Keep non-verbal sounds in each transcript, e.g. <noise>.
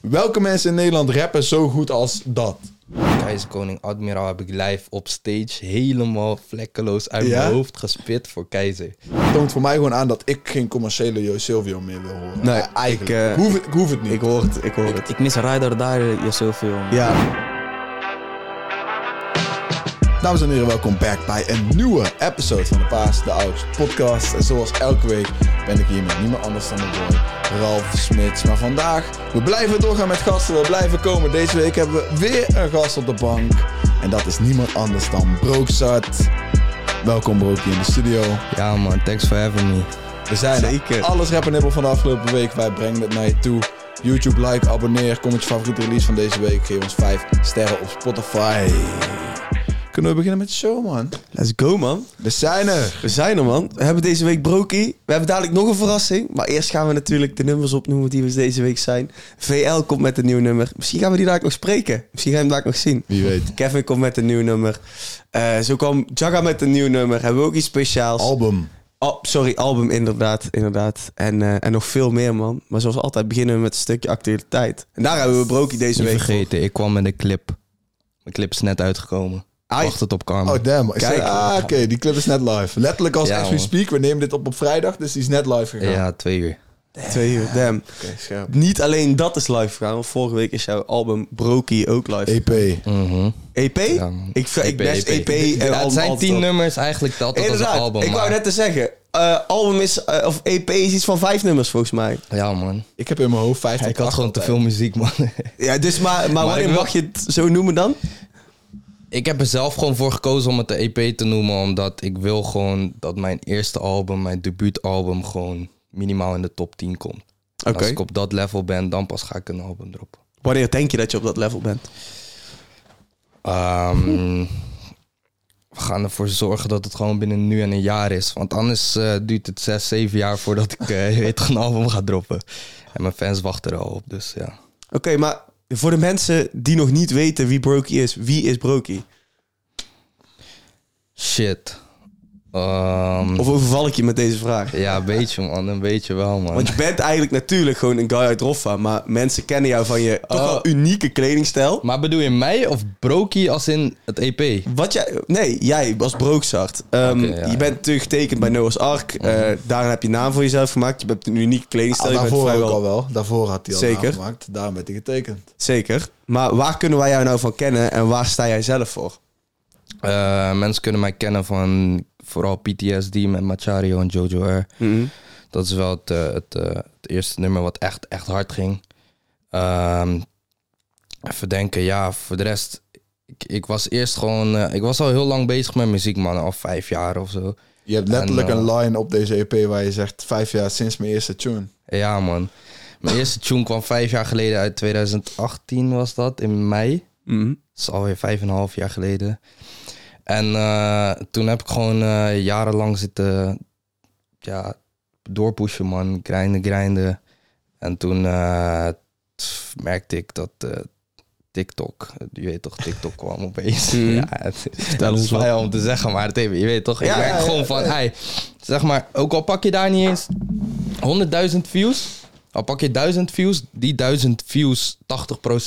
Welke mensen in Nederland rappen zo goed als dat? Keizerkoning Admiraal heb ik live op stage helemaal vlekkeloos uit Ja? mijn hoofd gespit voor Keizer. toont voor mij gewoon aan dat ik geen commerciële Jo Silvio meer wil horen. Nee, Eh, eigenlijk. ik, eh, ik, hoef het, ik hoef het niet. Ik hoor het, ik hoor het. Ik mis Rider daar, je zoveel. Ja, Dames en heren, welkom back bij een nieuwe episode van de Paas de Ouds podcast. En zoals elke week ben ik hier met niemand anders dan de boy, Ralf Smits. Maar vandaag, we blijven doorgaan met gasten, we blijven komen. Deze week hebben we weer een gast op de bank. En dat is niemand anders dan Brooksart. Welkom Brookie in de studio. Ja man, thanks for having me. We zijn er. Zeker. alles rap en nibbel van de afgelopen week. Wij brengen het naar je toe. YouTube, like, abonneer. Kom je favoriete release van deze week. Geef ons 5 sterren op Spotify. Kunnen we beginnen met de show, man? let's go man. We zijn er. We zijn er man. We hebben deze week Broky. We hebben dadelijk nog een verrassing. Maar eerst gaan we natuurlijk de nummers opnoemen die we deze week zijn. VL komt met een nieuw nummer. Misschien gaan we die daar nog spreken. Misschien gaan we hem daar nog zien. Wie weet. Kevin komt met een nieuw nummer. Eh, zo kwam Jaga met een nieuw nummer. Hebben we ook iets speciaals. Album. Oh, sorry, album inderdaad, inderdaad. En, eh, en nog veel meer, man. Maar zoals altijd beginnen we met een stukje actualiteit. En daar hebben we Broky deze Niet week. vergeten, ik kwam met een clip. Mijn clip is net uitgekomen. Wacht het op Karma. Oh, damn. Kijk. zei, ah, oké. Die clip is net live. Letterlijk als Ja, as we man. speak. We nemen dit op op vrijdag, dus die is net live gegaan. ja, twee uur. Twee uur, damn. Oké, scherp. Niet alleen dat is live gegaan, want vorige week is jouw album Broky ook live. EP. Mhm. EP? Ja, ik, ik best EP, en Ja, het zijn tien op. nummers eigenlijk, dat als een Inderdaad, album. ik wou maar- net te zeggen. eh, album is, eh, of EP is iets van vijf nummers volgens mij. Ja man, Ik heb in mijn hoofd 50 ik had gewoon te veel muziek man. Ja, dus maar, maar, wanneer wil- mag je het zo noemen dan? Ik heb er zelf gewoon voor gekozen om het de EP te noemen, omdat ik wil gewoon dat mijn eerste album, mijn debuutalbum, gewoon minimaal in de top 10 komt. Als ik op dat level ben, dan pas ga ik een album droppen. Wanneer denk je dat je op dat level bent? Ehm, we gaan ervoor zorgen dat het gewoon binnen nu en een jaar is. Want anders eh, duurt het zes, zeven jaar voordat ik eh, <laughs> je weet, een album ga droppen. En mijn fans wachten er al op, dus ja. Oké, maar voor de mensen die nog niet weten wie Broky is, wie is Broky? Shit. Ehm, Of overval ik je met deze vraag? ja, een beetje man, een beetje wel man. Want je bent eigenlijk natuurlijk gewoon een guy uit Roffa, maar mensen kennen jou van je toch Oh. wel unieke kledingstijl. Maar bedoel je mij of Broky als in het EP? Wat jij, nee, jij als Brooksart. Ehm, ja, je ja. bent natuurlijk getekend bij Noah's Ark. Eh, daarin heb je naam voor jezelf gemaakt. Je hebt een unieke Ah, kledingstijl. je bent daarvoor ook vrijwel al wel. Daarvoor had hij al Zeker. gemaakt. Daarom werd hij getekend. zeker. Maar waar kunnen wij jou nou van kennen en waar sta jij zelf voor? Eh, mensen kunnen mij kennen van vooral PTSD met Machario en Jojo R. Dat is wel het, eh, het, eh, het eerste nummer wat echt, echt hard ging. Ehm, even denken, ja, voor de rest... Ik, ik was eerst gewoon... eh, ik was al heel lang bezig met muziek, man. Al vijf jaar of zo. Je hebt letterlijk En, een line op deze EP waar je zegt... Vijf jaar sinds mijn eerste tune. Ja, man. Mijn eerste tune kwam vijf jaar geleden uit 2018 was dat, in mei. Mhm. Dat is alweer vijf en een half jaar geleden. En eh, toen heb ik gewoon eh, jarenlang zitten ja, doorpushen, man. Grinden, grinden. En toen eh, merkte ik dat TikTok, je weet toch, TikTok kwam opeens. <laughs> Mhm. ja, het, dat is fijn om te zeggen, maar het je weet toch, ik merk ja, ja, gewoon van, hey, zeg maar, ook al pak je daar niet eens 100.000 views, al pak je 1000 views, die 1000 views,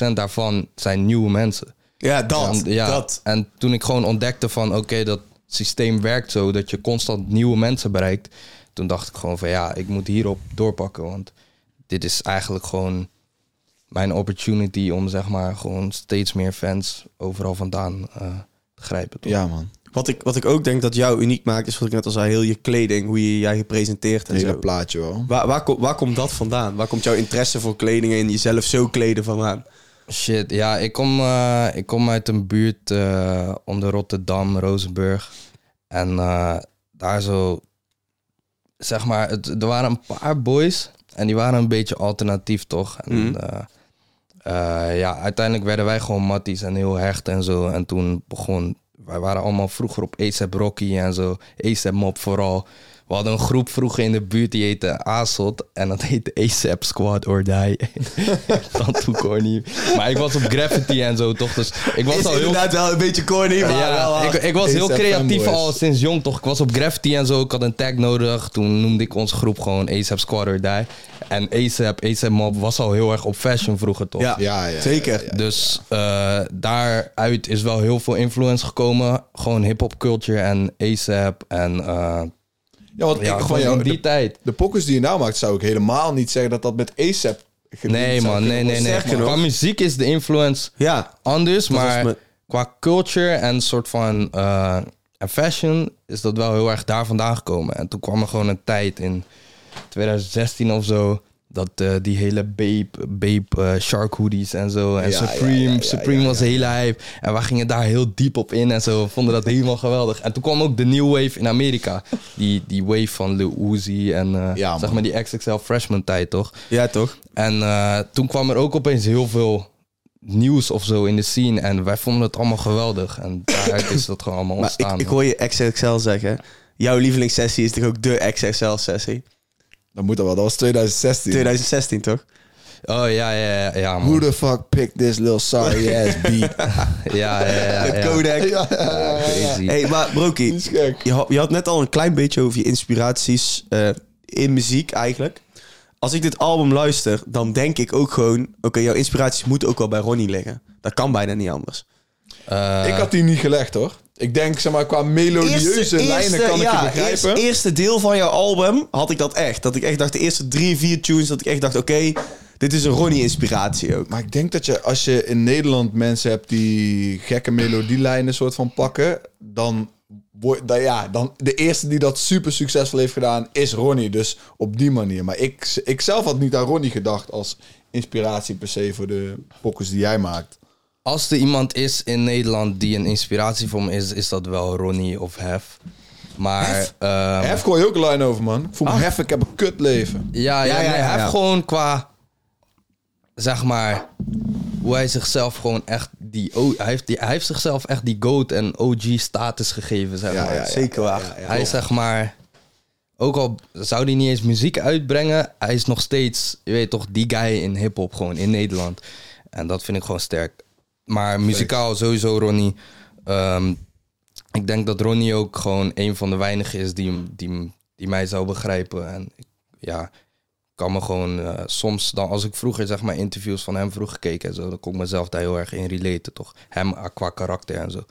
80% daarvan zijn nieuwe mensen. Ja, dat. En, ja, dat. en toen ik gewoon ontdekte van oké, dat systeem werkt zo dat je constant nieuwe mensen bereikt. Toen dacht ik gewoon van ja, ik moet hierop doorpakken. Want dit is eigenlijk gewoon mijn opportunity om zeg maar gewoon steeds meer fans overal vandaan eh, te grijpen. toch? Ja, man. Wat, ik, wat ik ook denk dat jou uniek maakt, is wat ik net al zei, heel je kleding, hoe je jij gepresenteerd en Hele zo. plaatje wel. Waar, waar, waar komt dat vandaan? Waar komt jouw interesse voor kleding en jezelf zo kleden vandaan? Shit, ja, ik kom, eh, ik kom uit een buurt eh, onder Rotterdam, Rozenburg. En eh, daar zo, zeg maar, het, er waren een paar boys en die waren een beetje alternatief, toch? En, Mhm. ja, uiteindelijk werden wij gewoon matties en heel hecht en zo. En toen begon, wij waren allemaal vroeger op ASAP Rocky en zo, ASAP Mob vooral. We hadden een groep vroeger in de buurt die heette ASOT. En dat heette ASAP Squad or Die. <laughs> dat toen corny. Maar ik was op graffiti en zo toch. Dus ik was Is al heel inderdaad wel een beetje corny, maar ja, ik, ik was heel creatief fanboys. al sinds jong toch. Ik was op graffiti en zo. Ik had een tag nodig. Toen noemde ik onze groep gewoon ASAP Squad or Die. En ASAP, ASAP Mob was al heel erg op fashion vroeger toch. Ja, Ja, ja, zeker. ja. Dus eh, daaruit is wel heel veel influence gekomen. Gewoon hip-hop culture en ASAP. En eh, Ja, want ja, ik van gewoon jou, in die de, tijd. de pokkers die je nou maakt, zou ik helemaal niet zeggen dat dat met ASAP. Nee man, nee, nee, nee. nog. Qua muziek is de influence Ja, anders, maar me- qua culture en soort van en fashion is dat wel heel erg daar vandaan gekomen. En toen kwam er gewoon een tijd in 2016 of zo. Dat eh, die hele Babe, Babe eh, Shark hoodies en zo. En Ja, Supreme, ja, Supreme was hele hype. En wij gingen daar heel diep op in en zo. We vonden dat helemaal geweldig. En toen kwam ook de New Wave in Amerika. Die, die wave van Lil Uzi en eh, zeg maar die XXL freshman tijd, toch? ja toch? En toen kwam er ook opeens heel veel nieuws of zo in de scene. En wij vonden het allemaal geweldig. En daaruit is dat gewoon allemaal Maar ontstaan. ik, ik hoor je XXL zeggen. Jouw lievelingssessie is toch ook de XXL-sessie? Dat moet dat wel, dat was 2016. 2016, toch? Oh ja, ja, ja, ja, man. Who the fuck picked this little sorry <laughs> ass beat? Ja, ja, ja. De ja. codec. ja, ja, ja, ja. Crazy. hey, maar gek. je had, je had net al een klein beetje over je inspiraties eh, in muziek eigenlijk. Als ik dit album luister, dan denk ik ook gewoon... Oké, jouw inspiraties moeten ook wel bij Ronnie liggen. Dat kan bijna niet anders. Eh, ik had die niet gelegd hoor. Ik denk, zeg maar, qua melodieuze lijnen kan ik ja, je begrijpen. Eerste, eerste deel van jouw album had ik dat echt. Dat ik echt dacht, de eerste drie, vier tunes, dat ik echt dacht, oké, dit is een Ronnie-inspiratie ook. Maar ik denk dat je, als je in Nederland mensen hebt die gekke melodielijnen soort van pakken, dan, ja, dan de eerste die dat super succesvol heeft gedaan is Ronnie. Dus op die manier. Maar ik, ik zelf had niet aan Ronnie gedacht als inspiratie per se voor de pokkers die jij maakt. Als er iemand is in Nederland die een inspiratie voor me is, is dat wel Ronnie of Hef. Maar Hef? ehm, Hef gooi je ook een lijn over, man. Ik voel me Ah. hef, ik heb een kut leven. Ja, ja, Ja, ja, nee, ja, hij ja. heeft gewoon qua, zeg maar, hoe hij zichzelf gewoon echt die, O- hij heeft, die, hij heeft zichzelf echt die GOAT en OG status gegeven, zeg Ja, maar. ja, ja. Zeker waar. Ja, ja. hij is zeg maar, ook al zou hij niet eens muziek uitbrengen, hij is nog steeds, je weet toch, die guy in hip-hop gewoon in Nederland. En dat vind ik gewoon sterk. Maar muzikaal sowieso Ronnie. Ehm, ik denk dat Ronnie ook gewoon een van de weinigen is die, die, die mij zou begrijpen. En ik, ja, ik kan me gewoon eh, soms, dan, als ik vroeger zeg maar interviews van hem vroeg gekeken en zo, dan kon ik mezelf daar heel erg in relaten, toch? Hem qua karakter en zo.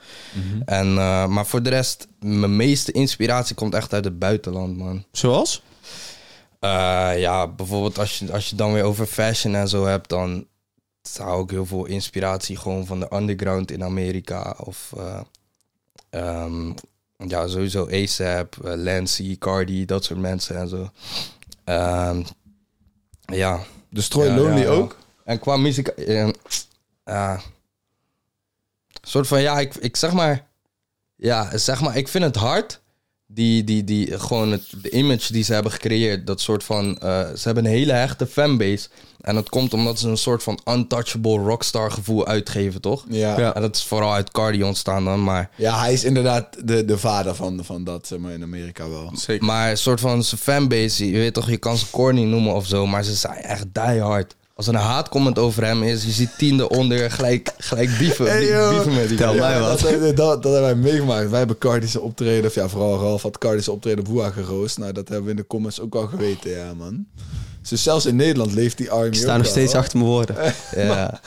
En, eh, maar voor de rest, mijn meeste inspiratie komt echt uit het buitenland, man. Zoals? Eh, ja, bijvoorbeeld als je, als je dan weer over fashion en zo hebt, dan zou ik heel veel inspiratie gewoon van de underground in Amerika. Of eh, ehm, ja, sowieso ASAP, uh, Lancy, Cardi, dat soort mensen en zo. Ehm, ja. Destroy Ja, Lonely ja, ook. En qua muziek, eh, ja, soort van, ja, ik, ik zeg maar, ja, zeg maar, ik vind het hard. Die, die, die, gewoon het, de image die ze hebben gecreëerd. Dat soort van, eh, ze hebben een hele hechte fanbase. En dat komt omdat ze een soort van untouchable rockstar gevoel uitgeven, toch? Ja. Ja. Ja. En dat is vooral uit Cardi ontstaan dan, maar... hij is inderdaad de, de vader van, van dat, zeg maar, in Amerika wel. Zeker. Maar een soort van zijn fanbase, je weet toch, je kan ze corny noemen of zo, maar ze zijn echt die hard. Als er een haatcomment over hem is, je ziet tiende onder, gelijk, gelijk bieven, Hey, met die Tel mij Ja, wat. Dat, dat, hebben wij meegemaakt. Wij hebben Cardische optreden, of ja, vooral Ralf had Cardische optreden Boa geroost. Nou, dat hebben we in de comments ook al geweten, ja man. Dus zelfs in Nederland leeft die army Ik sta ook nog al, steeds hoor. achter mijn woorden. <laughs> Ja.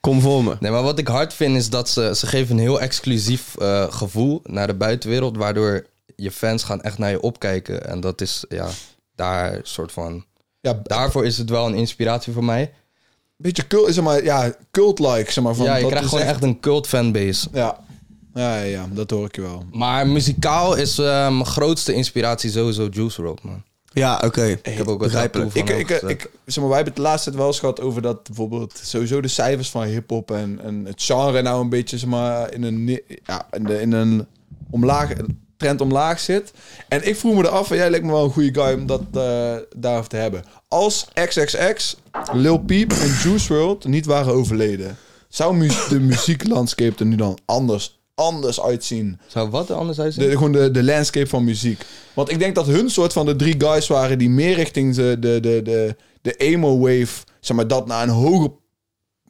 Kom voor me. Nee, maar wat ik hard vind is dat ze, ze geven een heel exclusief eh, gevoel naar de buitenwereld, waardoor je fans gaan echt naar je opkijken. En dat is, ja, daar soort van... Ja, Daarvoor is het wel een inspiratie voor mij. beetje cult, zeg maar, ja, cult-like, zeg maar. Van, ja, je dat krijgt is gewoon echt een cult fanbase. Ja. Ja, ja, ja, dat hoor ik je wel. Maar muzikaal is eh, mijn grootste inspiratie sowieso Juice WRLD, man. Ja, oké. Ik heb ook wat begrijpelijk. Ik, ik, ik, zeg maar, wij hebben het de laatste tijd wel eens gehad over dat bijvoorbeeld sowieso de cijfers van hip-hop en, en het genre nou een beetje zeg maar, in een, ja, in, de, in een omlaag, trend omlaag zit. En ik vroeg me af, en jij lijkt me wel een goede guy om dat eh daarover te hebben. Als XXX, Lil Peep en Juice WRLD niet waren overleden, zou mu de muzieklandscape er nu dan anders anders uitzien. Zou wat er anders uit De, gewoon de, de landscape van muziek. Want ik denk dat hun soort van de drie guys waren die meer richting de, de, de, de, de emo wave, zeg maar, dat naar een hoger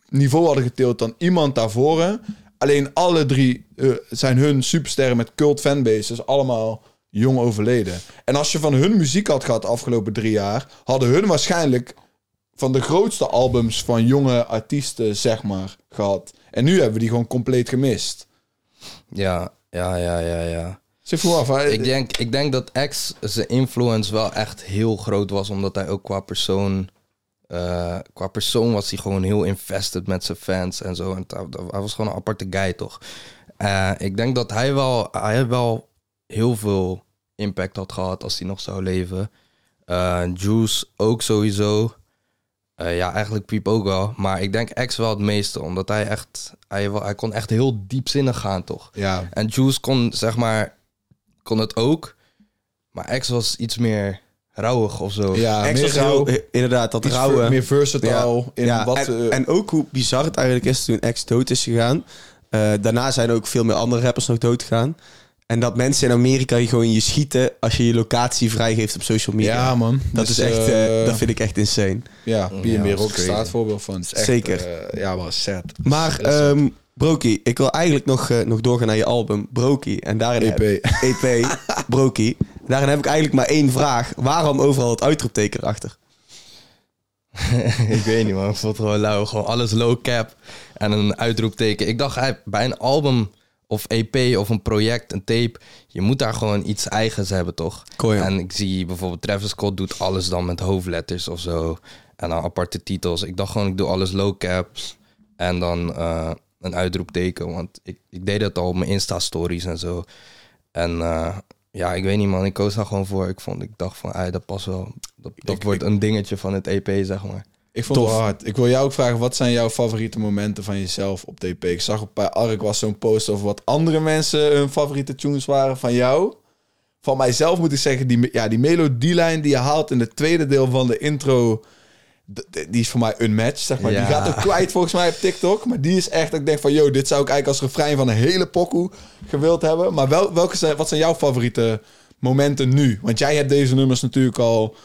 niveau hadden getild dan iemand daarvoor. Alleen alle drie eh, zijn hun supersterren met cult fanbases allemaal jong overleden. En als je van hun muziek had gehad de afgelopen drie jaar, hadden hun waarschijnlijk van de grootste albums van jonge artiesten, zeg maar, gehad. En nu hebben we die gewoon compleet gemist. Ja, ja, ja, ja, ja. Zeg voor af, hè? Ik denk, ik denk dat X zijn influence wel echt heel groot was, omdat hij ook qua persoon, eh, qua persoon was hij gewoon heel invested met zijn fans en zo. En hij- was gewoon een aparte guy, toch? Eh, ik denk dat hij wel, hij wel heel veel impact had gehad als hij nog zou leven. Eh, Juice ook sowieso. Ja, eigenlijk Piep ook wel. Maar ik denk X wel het meeste, omdat hij echt, hij kon echt heel diepzinnig gaan, toch? Ja, En Juice kon, zeg maar, kon het ook. Maar X was iets meer rauwig of zo. ja X meer was rauw, inderdaad, dat rauwe. meer versatile. in ja, wat, en, eh, en ook hoe bizar het eigenlijk is toen X dood is gegaan. Eh, daarna zijn ook veel meer andere rappers nog dood gegaan. En dat mensen in Amerika je gewoon je schieten als je je locatie vrijgeeft op social media. ja, man. dat Dus, is echt, eh, dat vind ik echt insane. Ja, Ja, B&B dat is Rock staat voorbeeld van. Het is echt, Zeker. eh, ja, wel sad. Maar ehm Broki, ik wil eigenlijk nog, eh, nog doorgaan naar je album Broki. En daarin EP. heb- EP <laughs> Broki. Daarin heb ik eigenlijk maar één vraag. Waarom overal het uitroepteken erachter? <laughs> ik weet niet man, ik vond het gewoon lauw. Gewoon alles low cap en een uitroepteken. Ik dacht bij een album of EP of een project, een tape, je moet daar gewoon iets eigens hebben toch? Cool. En ik zie bijvoorbeeld Travis Scott doet alles dan met hoofdletters of zo. En dan aparte titels. Ik dacht gewoon ik doe alles low caps en dan eh, een uitroepteken. Want ik, ik deed dat al op mijn Insta stories en zo. En eh, ja, ik weet niet man, ik koos daar gewoon voor. Ik, vond, ik dacht van, ah, dat past wel. Dat, dat Ik- wordt een dingetje van het EP, zeg maar. Ik vond het Tof. hard. Ik wil jou ook vragen, wat zijn jouw favoriete momenten van jezelf op DP? Ik zag op bij Ark was zo'n post over wat andere mensen hun favoriete tunes waren van jou. Van mijzelf moet ik zeggen, die, ja, die melodielijn die je haalt in het tweede deel van de intro, die is voor mij unmatched, zeg maar. Ja. Die gaat ook kwijt volgens mij op TikTok. Maar die is echt, dat ik denk van, yo, dit zou ik eigenlijk als refrein van een hele pokoe gewild hebben. Maar wel, welke zijn, wat zijn jouw favoriete momenten nu? Want jij hebt deze nummers natuurlijk al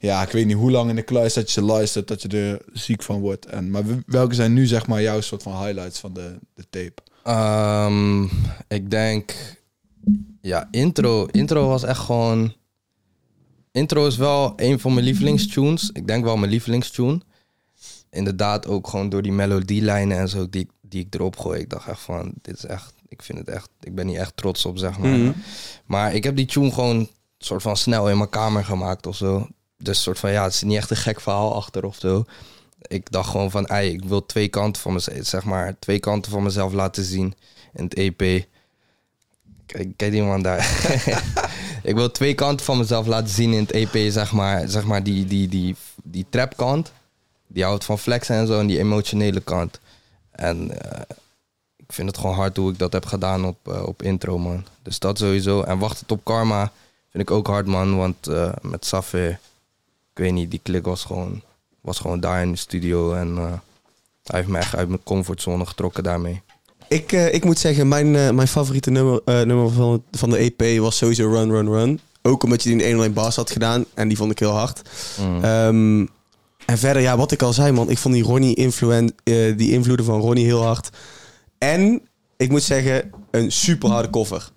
ja, ik weet niet hoe lang in de kluis dat je ze luistert, dat je er ziek van wordt. En, maar welke zijn nu zeg maar jouw soort van highlights van de, de tape? Ehm, ik denk, ja, intro. Intro was echt gewoon. Intro is wel een van mijn lievelingstunes. Ik denk wel mijn lievelingstune. Inderdaad, ook gewoon door die melodielijnen en zo die, ik- die ik erop gooi. Ik dacht echt van, dit is echt, ik vind het echt, ik ben hier echt trots op, zeg maar. Mhm. Maar ik heb die tune gewoon soort van snel in mijn kamer gemaakt of zo. Dus soort van, ja, het is niet echt een gek verhaal achter of zo. Ik dacht gewoon van, ei, ik wil twee kanten van mezelf, zeg maar, twee kanten van mezelf laten zien in het EP. Kijk, kijk die man daar. <laughs> ik wil twee kanten van mezelf laten zien in het EP, zeg maar. Zeg maar die, die, die, die trapkant, die houdt van flexen en zo, en die emotionele kant. En eh, ik vind het gewoon hard hoe ik dat heb gedaan op, eh, op intro, man. Dus dat sowieso. En wacht het op Karma vind ik ook hard, man. Want eh, met Safir, ik weet niet, die klik was gewoon, was gewoon daar in de studio. En hij heeft me echt uit mijn comfortzone getrokken daarmee. Ik, eh, ik moet zeggen, mijn, eh, mijn favoriete nummer, eh, nummer van, van de EP was sowieso Run Run Run. Ook omdat je die in 101 bars had gedaan. En die vond ik heel hard. Mm. Ehm, en verder, ja, wat ik al zei, man. Ik vond die Ronnie influen, eh, die invloeden van Ronnie heel hard. En, ik moet zeggen, een super harde cover.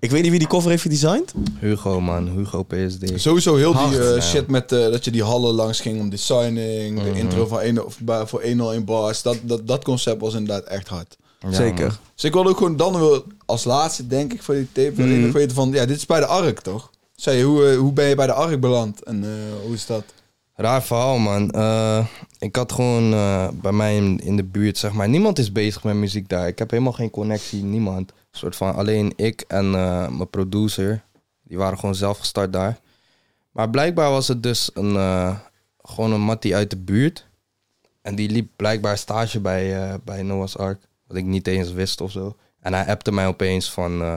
Ik weet niet wie die cover heeft gedesigned. Hugo, man. Hugo PSD. Sowieso heel Hard, die eh, ja. shit met eh, dat je die hallen langs ging om die signing, de intro van 1 of bij- voor 101 bars. Dat, dat, dat concept was inderdaad echt hard. Ja, Zeker. man. Dus ik wil ook gewoon dan wil als laatste, denk ik, voor die tape, wil ik nog weten van, ja, dit is bij de ARK, toch? Zei je, hoe, eh, hoe ben je bij de ARK beland en eh, hoe is dat? Raar verhaal, man. Eh, ik had gewoon eh, bij mij in, in de buurt, zeg maar... Niemand is bezig met muziek daar. Ik heb helemaal geen connectie, niemand. Een soort van alleen ik en eh, mijn producer. Die waren gewoon zelf gestart daar. Maar blijkbaar was het dus een, eh, gewoon een mattie uit de buurt. En die liep blijkbaar stage bij, eh, bij Noah's Ark. Wat ik niet eens wist of zo. En hij appte mij opeens van... eh,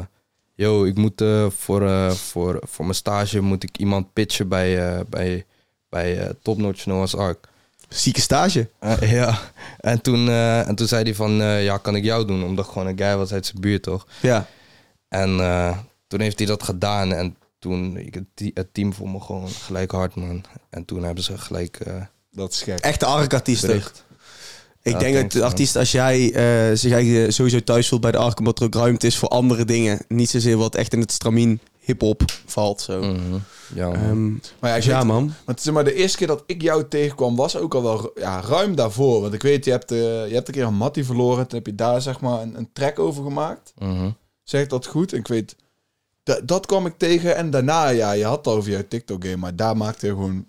Yo, ik moet eh, voor, eh, voor, voor mijn stage moet ik iemand pitchen bij, eh, bij, bij eh Top Notch Noah's Ark. Zieke stage. <laughs> Ja, en toen, eh, en toen zei hij van, eh, ja, kan ik jou doen? Omdat ik gewoon een guy was uit zijn buurt, toch? Ja. En eh, toen heeft hij dat gedaan en toen, ik, het, te- het team vond me gewoon gelijk hard, man. En toen hebben ze gelijk eh Dat is gek. Echte bericht. Ik Ja, denk dat de artiest, als jij eh, zich eigenlijk sowieso thuis voelt bij de Ark, omdat er ook ruimte is voor andere dingen. Niet zozeer wat echt in het stramien hip-hop valt. Zo. Mhm. Ja, man. Ehm, Maar ja, ik ja, weet- man. Want zeg maar, de eerste keer dat ik jou tegenkwam was ook al wel ja, ruim daarvoor. Want ik weet, je hebt, eh, je hebt een keer een Mattie verloren. Toen heb je daar zeg maar een, een track over gemaakt. Mhm. Zeg ik dat goed? En ik weet, da- dat kwam ik tegen. En daarna, ja, je had het over jouw TikTok-game. Maar daar maakte je gewoon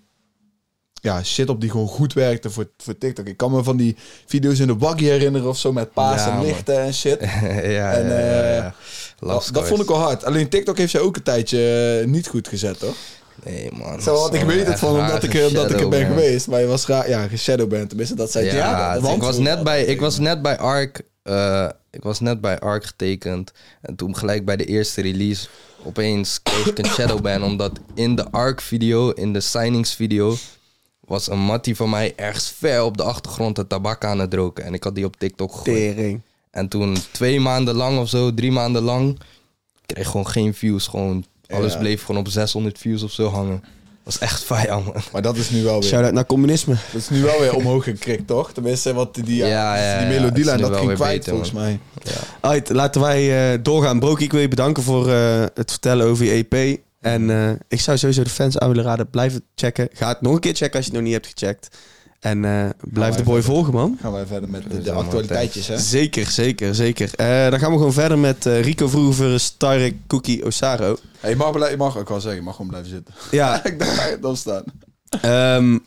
ja, shit op die gewoon goed werkte voor, voor TikTok. Ik kan me van die video's in de waggie herinneren of zo met paas Ja, en man. lichten en shit. <laughs> ja, En, ja, ja, eh. Dat, vond ik wel hard. Alleen TikTok heeft zij ook een tijdje eh, niet goed gezet, toch? Nee, man. Zo, want ik weet het van omdat ik, er- dat ik er ben man. geweest. Maar je was raar, ja, geshadowband. Tenminste, dat zei Ja, ik, was net bij, ik was net bij Ark. eh, ik was net bij Ark getekend. En toen gelijk bij de eerste release. Opeens kreeg ik een shadowban. Omdat in de Ark video, in de signings video. Was een mattie van mij ergens ver op de achtergrond de tabak aan het roken. En ik had die op TikTok gegooid. Tering. En toen twee maanden lang of zo, drie maanden lang. kreeg gewoon geen views. Gewoon, alles Ja. bleef gewoon op 600 views of zo hangen. was echt <laughs> fijn, man. Maar dat is nu wel weer, Shout-out naar communisme. dat is nu wel weer omhoog gekrikt, toch? Tenminste, wat die, ja, Ja, ja, die ja, melodielijn, dat ging kwijt beter, volgens man. mij. Alright, laten wij eh, doorgaan. Broky, ik wil je bedanken voor eh, het vertellen over je EP. En eh, ik zou sowieso de fans aan willen raden. Blijf het checken. Ga het nog een keer checken als je het nog niet hebt gecheckt. En eh, blijf de boy verder. volgen, man. Gaan wij verder met de, actualiteitjes, hè? Zeker, zeker, zeker. Eh, dan gaan we gewoon verder met eh, Rico Vroeger versus Tarek Cookie Osaro. Hey, je, mag blij- je mag ook wel zeggen, je mag gewoon blijven zitten. Ja, <laughs> ik dacht, ga je dan staan. Ehm,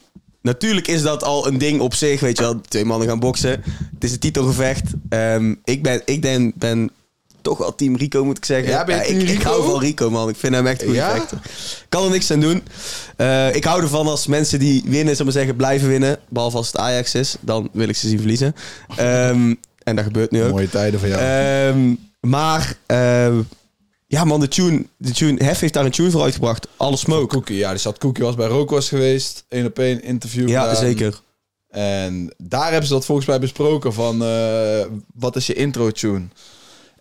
natuurlijk is dat al een ding op zich, weet je wel. Twee mannen gaan boksen. Het is een titelgevecht. Ehm, ik ben, ik ben, ben toch wel team Rico, moet ik zeggen. Ja, ben je ik, team ik Rico? hou van Rico, man. Ik vind hem echt een goede Ja? vechter. Kan er niks aan doen. Eh, ik hou ervan als mensen die winnen, zal maar zeggen, blijven winnen. Behalve als het Ajax is. Dan wil ik ze zien verliezen. Ehm, en dat gebeurt nu ook. Mooie tijden van jou. Ehm, maar, ehm, ja man, de tune, de tune, Hef heeft daar een tune voor uitgebracht. Alle Smoke. Cookie, ja, die zat Cookie was bij Rookwas geweest. Eén op één interview Ja, gedaan. zeker. En daar hebben ze dat volgens mij besproken van eh, wat is je intro tune.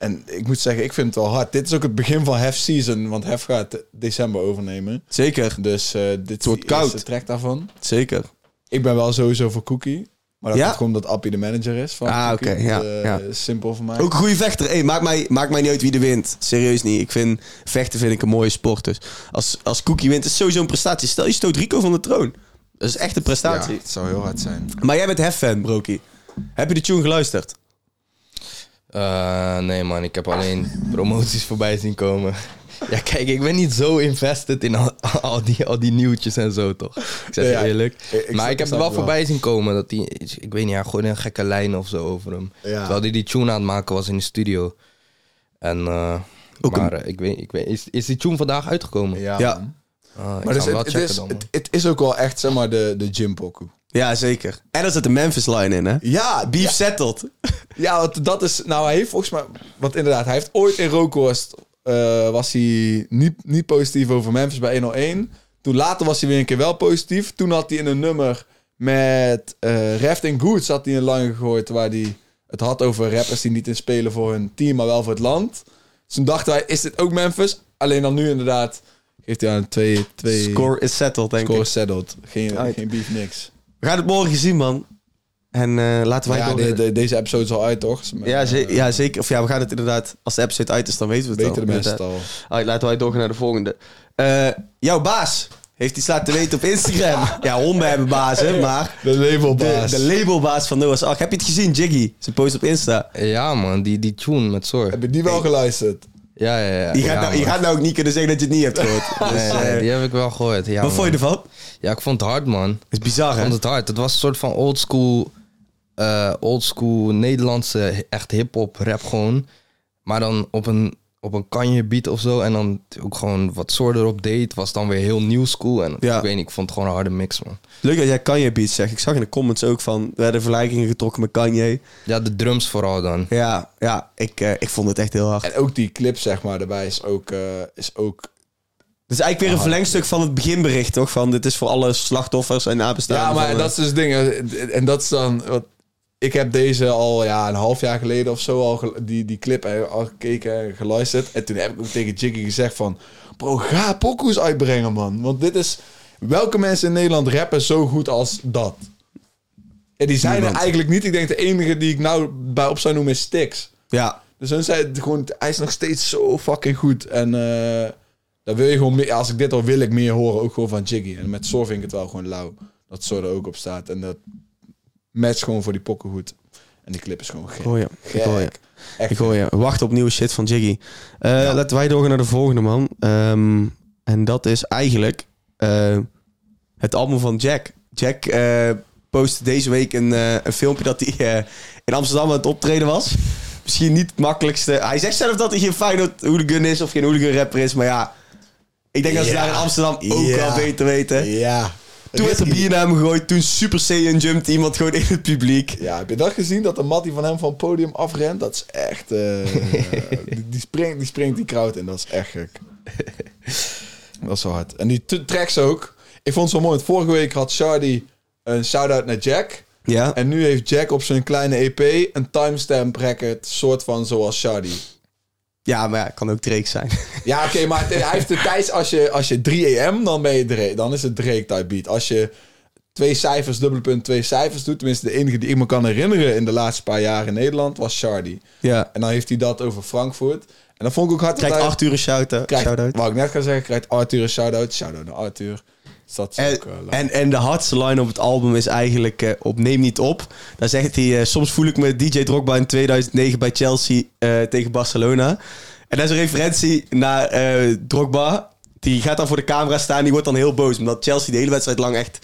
En ik moet zeggen, ik vind het wel hard. Dit is ook het begin van Hef Season, want Hef gaat december overnemen. Zeker, Dus eh, dit wordt koud. track daarvan. zeker. Ik ben wel sowieso voor Cookie. Maar dat Ja? komt omdat Appie de manager is van Ah, oké, ja, Eh, ja. Simpel voor mij. Ook een goede vechter. Hey, maakt, mij, maakt mij niet uit wie er wint. Serieus niet. Ik vind vechten vind ik een mooie sport. Dus als, als Cookie wint, is het sowieso een prestatie. Stel je stoot Rico van de troon. Dat is echt een ja, prestatie. het zou heel hard zijn. Maar jij bent Hef-fan, Brokie. Heb je de tune geluisterd? Eh, nee man, ik heb alleen promoties voorbij zien komen. Ja, kijk, ik ben niet zo invested in al, al, die, al die nieuwtjes en zo, toch? Ik zeg je Ja, eerlijk. ik- ik maar ik heb er wel voorbij zien komen dat die... Ik weet niet, hij gooide een gekke lijn of zo over hem. Ja. Terwijl hij die tune aan het maken was in de studio. En... eh, Ook maar ik weet, ik weet is, is die tune vandaag uitgekomen? Ja, Ja. Ah, ik Maar ga dus het, het, checken is, het, het is ook wel echt, zeg maar, de, de gym pokoe. Ja, zeker. En er zit een Memphis-line in, hè? Ja, Beef ja. settled. <laughs> Ja, want dat is... Nou, hij heeft volgens mij... Want inderdaad, hij heeft ooit in Rookhorst... eh, was hij niet, niet positief over Memphis bij 101. Toen later was hij weer een keer wel positief. Toen had hij in een nummer met eh Reft en Goods... had hij een lang gegooid waar hij het had over rappers... die niet in spelen voor hun team, maar wel voor het land. Dus toen dachten wij, is dit ook Memphis? Alleen dan nu inderdaad... Geeft hij aan twee... twee Score is settled, denk score ik. settled. Geen, Uit. geen beef, niks. We gaan het morgen zien, man. En eh, laten wij ja, door... de- de- deze episode is al uit, toch? ja, ze- ja, zeker. Of ja, we gaan het inderdaad... Als de episode uit is, dan weten we het Weten al. de mensen het Inderdaad. al. Laten wij doorgaan naar de volgende. Eh, jouw baas heeft iets laten weten op Instagram. <laughs> ja, honden hebben bazen, maar... De labelbaas. De, de labelbaas van Noah's Ark. Heb je het gezien, Jiggy? Zijn post op Insta. Ja man, die, die tune met Zorg. Heb je die wel geluisterd? Ja, ja, ja. Je gaat, ja, nou, je gaat nou ook niet kunnen zeggen dat je het niet hebt gehoord. <laughs> Dus, Nee, nee, eh, die heb ik wel gehoord. Ja, wat vond je ervan? Ja, ik vond het hard man. is bizar, Ik hè? vond het hard. Het was een soort van oldschool, eh oldschool Nederlandse echt hip-hop rap gewoon. Maar dan op een, op een kanje beat of zo. En dan ook gewoon wat soort erop deed. Was dan weer heel new school. En Ja. ik weet niet, ik vond het gewoon een harde mix man. Leuk dat jij Kanye beats zegt. Ik zag in de comments ook van... Er werden vergelijkingen getrokken met Kanye. Ja, de drums vooral dan. Ja, ja ik, eh, ik vond het echt heel hard. En ook die clip, zeg maar, daarbij is ook, eh, is ook is eigenlijk weer een verlengstuk van het beginbericht, toch? Van dit is voor alle slachtoffers en nabestaanden. Ja, maar dat is dus het ding. eh, En dat is dan... Wat, ik heb deze al ja, een half jaar geleden of zo al die, die clip eh, al gekeken en geluisterd. En toen heb ik ook tegen Jiggy gezegd van... Bro, ga pokoes uitbrengen, man. Want dit is... Welke mensen in Nederland rappen zo goed als dat? En die zijn er eigenlijk niet. Ik denk de enige die ik nou bij op zou noemen is Stix. Ja, Dus hun zei gewoon, hij is nog steeds zo fucking goed. En eh daar wil je gewoon meer, als ik dit al wil ik meer horen, ook gewoon van Jiggy. En met Sor vind ik het wel gewoon lauw. Dat Sor er ook op staat. En dat matcht gewoon voor die pokken goed. En die clip is gewoon gek. Ik hoor je. Echt Ik hoor je. Wacht op nieuwe shit van Jiggy. Eh, Ja. Laten wij doorgaan naar de volgende, man. Ehm, en dat is eigenlijk eh, het album van Jack. Jack eh postte deze week een, een filmpje dat hij in Amsterdam aan het optreden was. Misschien niet het makkelijkste. Hij zegt zelf dat hij geen Feyenoord hooligan is of geen hooligan rapper is. Maar ja, ik denk dat ze Ja. daar in Amsterdam ook Ja. wel beter weten. Ja. Toen werd er bier naar hem gegooid. Toen Super Saiyan jumped iemand gewoon in het publiek. Ja, heb je dat gezien? Dat de Mattie van hem van het podium afrent? Dat is echt... eh, <laughs> die, die, springt, die springt die crowd in. Dat is echt gek. <laughs> dat is zo hard. En die tracks ook. Ik vond het zo mooi. Vorige week had Shardy een shout-out naar Jack. Ja. En nu heeft Jack op zijn kleine EP een timestamp record, soort van zoals Shardy. Ja, maar ja, kan ook Drake zijn. <laughs> Ja, oké, maar het- hij heeft de tijd, als je, als je 3 AM, dan ben je Drake, dan is het Drake type beat. Als je twee cijfers, dubbele punt, twee cijfers doet, tenminste de enige die ik me kan herinneren in de laatste paar jaar in Nederland, was Shardy. ja. En dan heeft hij dat over Frankfurt. En dan vond ik ook hard Krijgt Arthur een shout-out. shout-out. Wou ik net gaan zeggen, krijgt Arthur een shout-out. Shout-out naar Arthur. Dus dat En, ook, eh, en, en de hardste line op het album is eigenlijk eh, op Neem Niet Op. Daar zegt hij, eh, soms voel ik me DJ Drogba in 2009 bij Chelsea tegen Barcelona. En dat is een referentie naar Drogba. Die gaat dan voor de camera staan, die wordt dan heel boos. Omdat Chelsea de hele wedstrijd lang echt,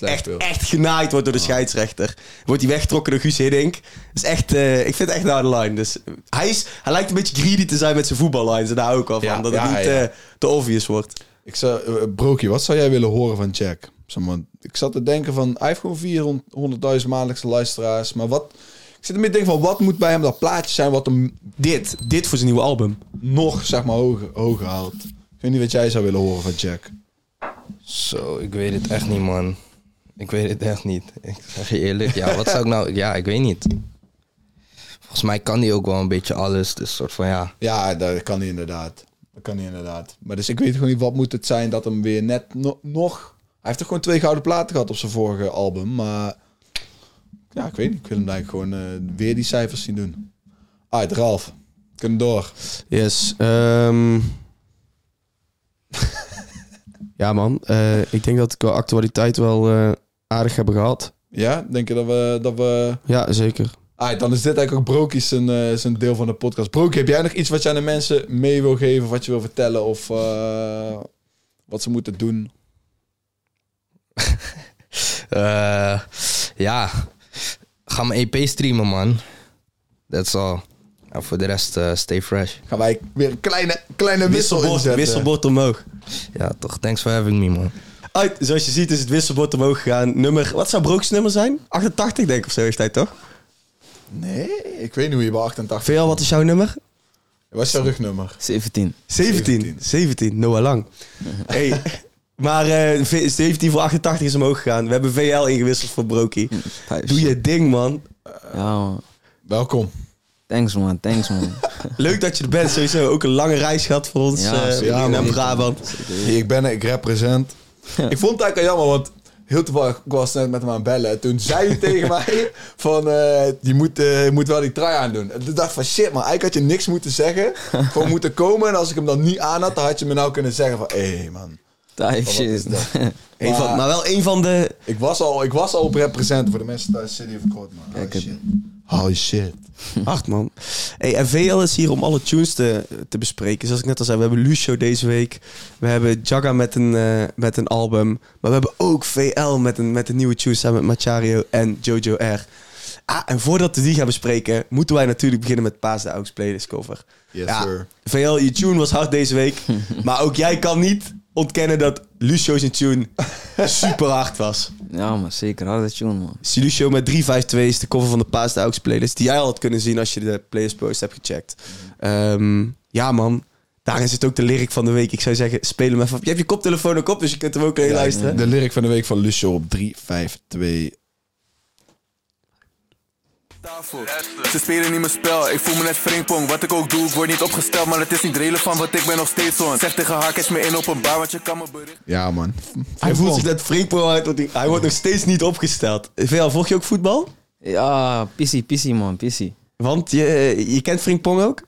echt, echt genaaid wordt door de scheidsrechter. Wordt hij weggetrokken door Guus Hiddink. Is echt, ik vind het echt een harde line. Dus hij, is, hij lijkt een beetje greedy te zijn met zijn voetballines. En daar ik wel van. Ja, dat ja, het niet ja. te obvious wordt. Ik zou, eh, Brokie, wat zou jij willen horen van Jack? Zeg maar, ik zat te denken van, hij heeft gewoon 400.000 maandelijkse luisteraars. Maar wat, ik zit ermee te denken van, wat moet bij hem dat plaatje zijn wat hem Dit, dit voor zijn nieuwe album. nog, zeg maar, hoger, hoger haalt? Ik weet niet wat jij zou willen horen van Jack. Zo, ik weet het echt niet, man. Ik weet het echt niet. Ik zeg je eerlijk. Ja, wat zou ik nou... Ja, ik weet niet. Volgens mij kan hij ook wel een beetje alles. Dus soort van, ja... Ja, dat kan hij inderdaad. Dat kan hij inderdaad. Maar dus ik weet gewoon niet, wat moet het zijn dat hem weer net no- nog... Hij heeft toch gewoon twee gouden platen gehad op zijn vorige album, maar... Ja, ik weet niet. Ik wil hem eigenlijk gewoon eh, weer die cijfers zien doen. Uit, Ralf. Kunnen door. Yes. ehm. <laughs> ja, man. eh, ik denk dat we qua actualiteit wel eh, aardig hebben gehad. Ja, denk je dat we... Dat we... Ja, zeker. Ah, dan is dit eigenlijk ook Brokies zijn, eh, zijn deel van de podcast. Brokie, heb jij nog iets wat je aan de mensen mee wil geven, wat je wil vertellen of eh, wat ze moeten doen? <laughs> Eh, ja, ga mijn EP streamen, man. That's all. En voor de rest, eh, stay fresh. Gaan wij weer een kleine, kleine wissel Wisselbord, inzetten. wisselbord omhoog. Ja, toch. Thanks for having me, man. Uit, zoals je ziet is het wisselbord omhoog gegaan. Nummer, wat zou Brooks nummer zijn? 88 denk ik of zo heeft hij toch? Nee, ik weet niet hoe je bij 88... VL, wat is jouw nummer? Wat is jouw rugnummer? 17. 17. 17. 17, Noah Lang. <laughs> hey, maar eh, V- 17 voor 88 is omhoog gegaan. We hebben VL ingewisseld voor Brokie. Vijf, Doe je ding, man. Ja, man. Welkom. Thanks, man. Thanks, man. <laughs> Leuk dat je er bent. Sowieso ook een lange reis gehad voor ons. Ja, eh, zeker. naar. Brabant. Ik ben er, ik represent. Ik vond het eigenlijk al jammer, want heel toevallig, ik was net met hem aan het bellen. En toen zei hij tegen <laughs> mij van, eh je, moet, je moet wel die trui aandoen. En toen dacht ik van, shit man, eigenlijk had je niks moeten zeggen. Gewoon moeten komen. En als ik hem dan niet aan had, dan had je me nou kunnen zeggen van, hé hey, man. Type shit. <laughs> Een van, maar wel een van de... Ik was al, ik was al op represent voor de mensen thuis City of God, man. Shit. Holy shit. Acht man. Hey, en VL is hier om alle tunes te, te bespreken. Zoals ik net al zei, we hebben Lucio deze week. We hebben Jaga met een, eh, met een album. Maar we hebben ook VL met een, met een nieuwe tune samen met Machario en Jojo R. Ah, en voordat we die gaan bespreken, moeten wij natuurlijk beginnen met Paas de Aux playlist cover. Yes, Ja. sir. VL, je tune was hard deze week. <laughs> maar ook jij kan niet ontkennen dat Lucio's tune <laughs> super hard was. Ja, man. Zeker. Harde tune, man. Lucio met 352 is de cover van de Paas de Aux playlist. Die jij al had kunnen zien als je de playlist post hebt gecheckt. Ehm, ja man, Daarin zit ook de lyric van de week. Ik zou zeggen, speel hem even op. Je hebt je koptelefoon ook op, dus je kunt hem ook Ja, luisteren. De lyric van de week van Lucio op 3, 5, 2. Tafel. Ze spelen niet mijn spel, ik voel me net springpong. Wat ik ook doe, ik word niet opgesteld, maar het is niet relevant, want ik ben nog steeds on. Zeg tegen haar, catch me in op een bar, want je kan me berichten. Ja, man. Hij voelt zich net Frimpong uit, want hij, hij wordt nog steeds niet opgesteld. VL, volg je ook voetbal? Ja, pissie, pissie man, pissie. Want je, je kent Frimpong ook?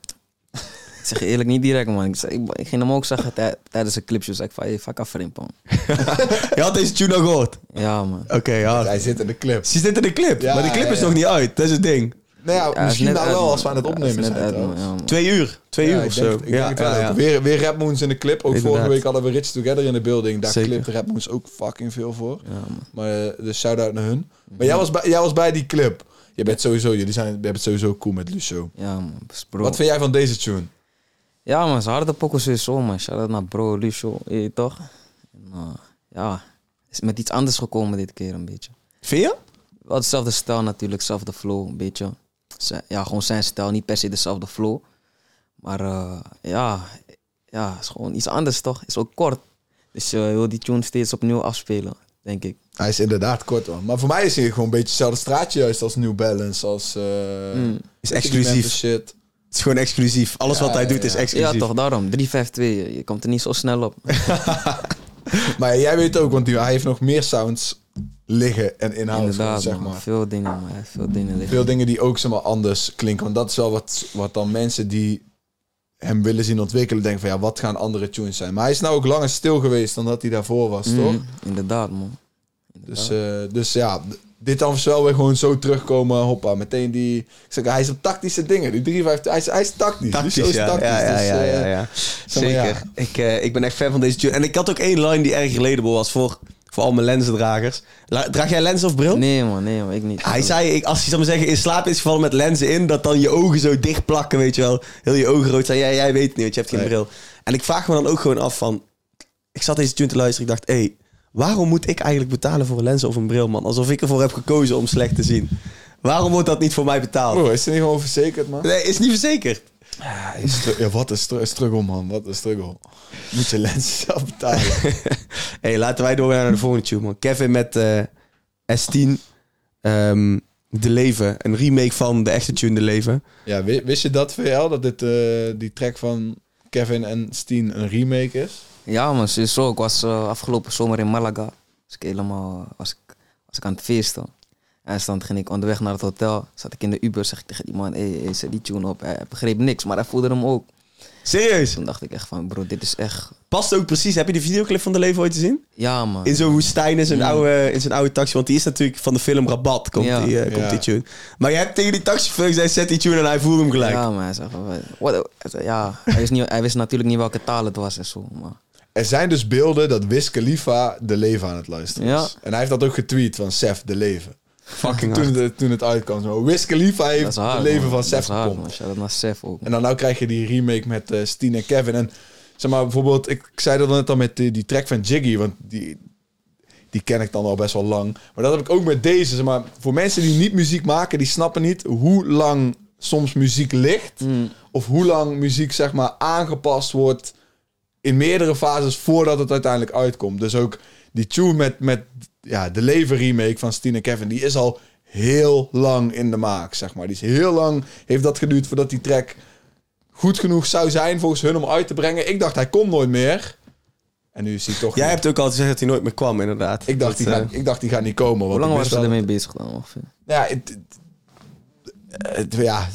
Ik zeg je eerlijk niet direct man. Ik, zeg- ik, ik ging hem ook zeggen tij- tijdens een clipje. Zeg ik van, hey, fuck af Frimpong. <laughs> Je had deze tune al gehoord? Ja man. Oké, ja. Hij zit in de clip. Ze zit in de clip, Ja, maar die clip ja, is nog niet uit. Dat is het ding. Nou ja, Ja, is misschien nou wel als we aan het opnemen zijn. uit, man. trouwens. Ja, man. Twee uur. Twee Ja, uur ik of denk- zo. Ik denk ja, het wel. Weer, weer Rap Moons in de clip. Ook Inderdaad. vorige week hadden we Rich Together in de building. Daar Zeker. clipt Rap Moons ook fucking veel voor. Ja, man. Maar eh, dus shout-out naar hun. Maar jij was, bij, jij was bij die clip. Je bent sowieso, jullie zijn, je hebben het sowieso cool met Lucio. Ja man, Dus bro. Wat vind jij van deze tune? Ja man, ze harde pokken sowieso man. Shout out naar bro, Lucio, je weet toch? En, uh, ja, is met iets anders gekomen dit keer een beetje. Vind je? Wel hetzelfde stijl natuurlijk, hetzelfde flow een beetje. Zijn- Ja, gewoon zijn stijl, niet per se dezelfde flow. Maar eh, ja, ja, is gewoon iets anders toch? Is ook kort. Dus je wil die tune steeds opnieuw afspelen, denk ik. Hij is inderdaad kort man. Maar voor mij is hij gewoon een beetje hetzelfde straatje juist als New Balance. Als, eh Mm. Is exclusief. Shit. Is gewoon exclusief. Alles Ja, wat hij ja, doet is ja. exclusief. Ja, toch, daarom. 352, je komt er niet zo snel op. <laughs> Maar jij weet ook, want die- hij heeft nog meer sounds liggen en inhouden. Inderdaad, zeg maar. Veel dingen, heeft Veel dingen liggen. Veel dingen die ook zeg maar, anders klinken. Want dat is wel wat, wat dan mensen die hem willen zien ontwikkelen denken van ja, wat gaan andere tunes zijn. Maar hij is nou ook langer stil geweest dan dat hij daarvoor was, toch? Mm, Inderdaad, man. Dus, eh, dus ja, d- dit dan wel weer gewoon zo terugkomen. Hoppa, meteen die... Ik zeg, hij is op tactische dingen. Die 3, 5, hij is, hij is tactisch. Tactisch, is ja. tactisch. ja, ja, dus, ja, eh, ja, ja. zeg maar, ja. Zeker. Ik, eh, ik ben echt fan van deze tune. En ik had ook één line die erg relatable was voor, voor al mijn lenzendragers. La- Draag jij lens of bril? Nee, man. Nee, man. Ik niet. Hij zei, ik, als hij zou maar zeggen, in slaap is gevallen met lenzen in, dat dan je ogen zo dicht plakken, weet je wel. Heel je ogen rood zijn. Ja, jij weet het niet, want je hebt geen Nee. bril. En ik vraag me dan ook gewoon af van... Ik zat deze tune te luisteren, ik dacht, hé, hey, waarom moet ik eigenlijk betalen voor een lens of een bril, man? Alsof ik ervoor heb gekozen om slecht te zien. Waarom wordt dat niet voor mij betaald? Is er niet gewoon verzekerd, man? Nee, is niet verzekerd. Ja, wat een stru- struggle, man. Wat een struggle. Moet je lenzen <laughs> zelf betalen. <laughs> hey, laten wij doorgaan naar de volgende tune, man. Kevin met eh, S10, ehm, De Leven. Een remake van de echte tune De Leven. ja, wi- wist je dat, VL? Dat dit, eh, die track van Kevin en Steen een remake is? Ja, man. Sowieso. Ik was eh, afgelopen zomer in Malaga. Was ik helemaal... Was ik, was ik aan het feesten. En dan ging ik onderweg naar het hotel. Zat ik in de Uber. Zeg ik tegen die man... Hé, hey, zet die tune op. Hij begreep niks. Maar hij voelde hem ook. Serieus? Toen dacht ik echt van... Bro, dit is echt... Past ook precies. Heb je die videoclip van De Leven ooit gezien? Ja, man. In zo'n woestijn in zijn, Ja. oude, in zijn oude taxi. Want die is natuurlijk van de film Rabat. Komt, Ja. die, eh, komt Ja. die tune. Maar je hebt tegen die taxichauffeur gezegd, zet die tune en hij voelde hem gelijk. Ja. What, hij zei, ja, hij wist, niet, hij wist natuurlijk niet welke taal het was en zo. Maar Er zijn dus beelden dat Wiz Khalifa de leven aan het luisteren is. Ja. En hij heeft dat ook getweet van Sef de leven. Fucking Toen het, toen het uitkwam. Zo. Wiz Khalifa dat heeft is de leven man. van Dat Sef gepompt. Shout-out naar Sef ook. En dan nou krijg je die remake met eh Steen en Kevin. En zeg maar bijvoorbeeld, ik, ik zei dat net al met die, die track van Jiggy, want die, die ken ik dan al best wel lang. Maar dat heb ik ook met deze. Zeg maar, voor mensen die niet muziek maken, die snappen niet hoe lang soms muziek ligt. Mm. Of hoe lang muziek zeg maar aangepast wordt in meerdere fases voordat het uiteindelijk uitkomt. Dus ook die tune met, met ja, de Leven remake van Steen en Kevin, die is al heel lang in de maak, zeg maar. Die is heel lang, heeft dat geduurd voordat die track goed genoeg zou zijn volgens hun om uit te brengen. Ik dacht, hij komt nooit meer. En nu is hij toch... Jij hebt ook al gezegd dat hij nooit meer kwam, inderdaad. ik, dacht, Dat, die gaat, ik dacht, die gaat niet komen. want Hoe lang waren wist ze ermee bezig dan ongeveer? Ja, het, het- het- ja,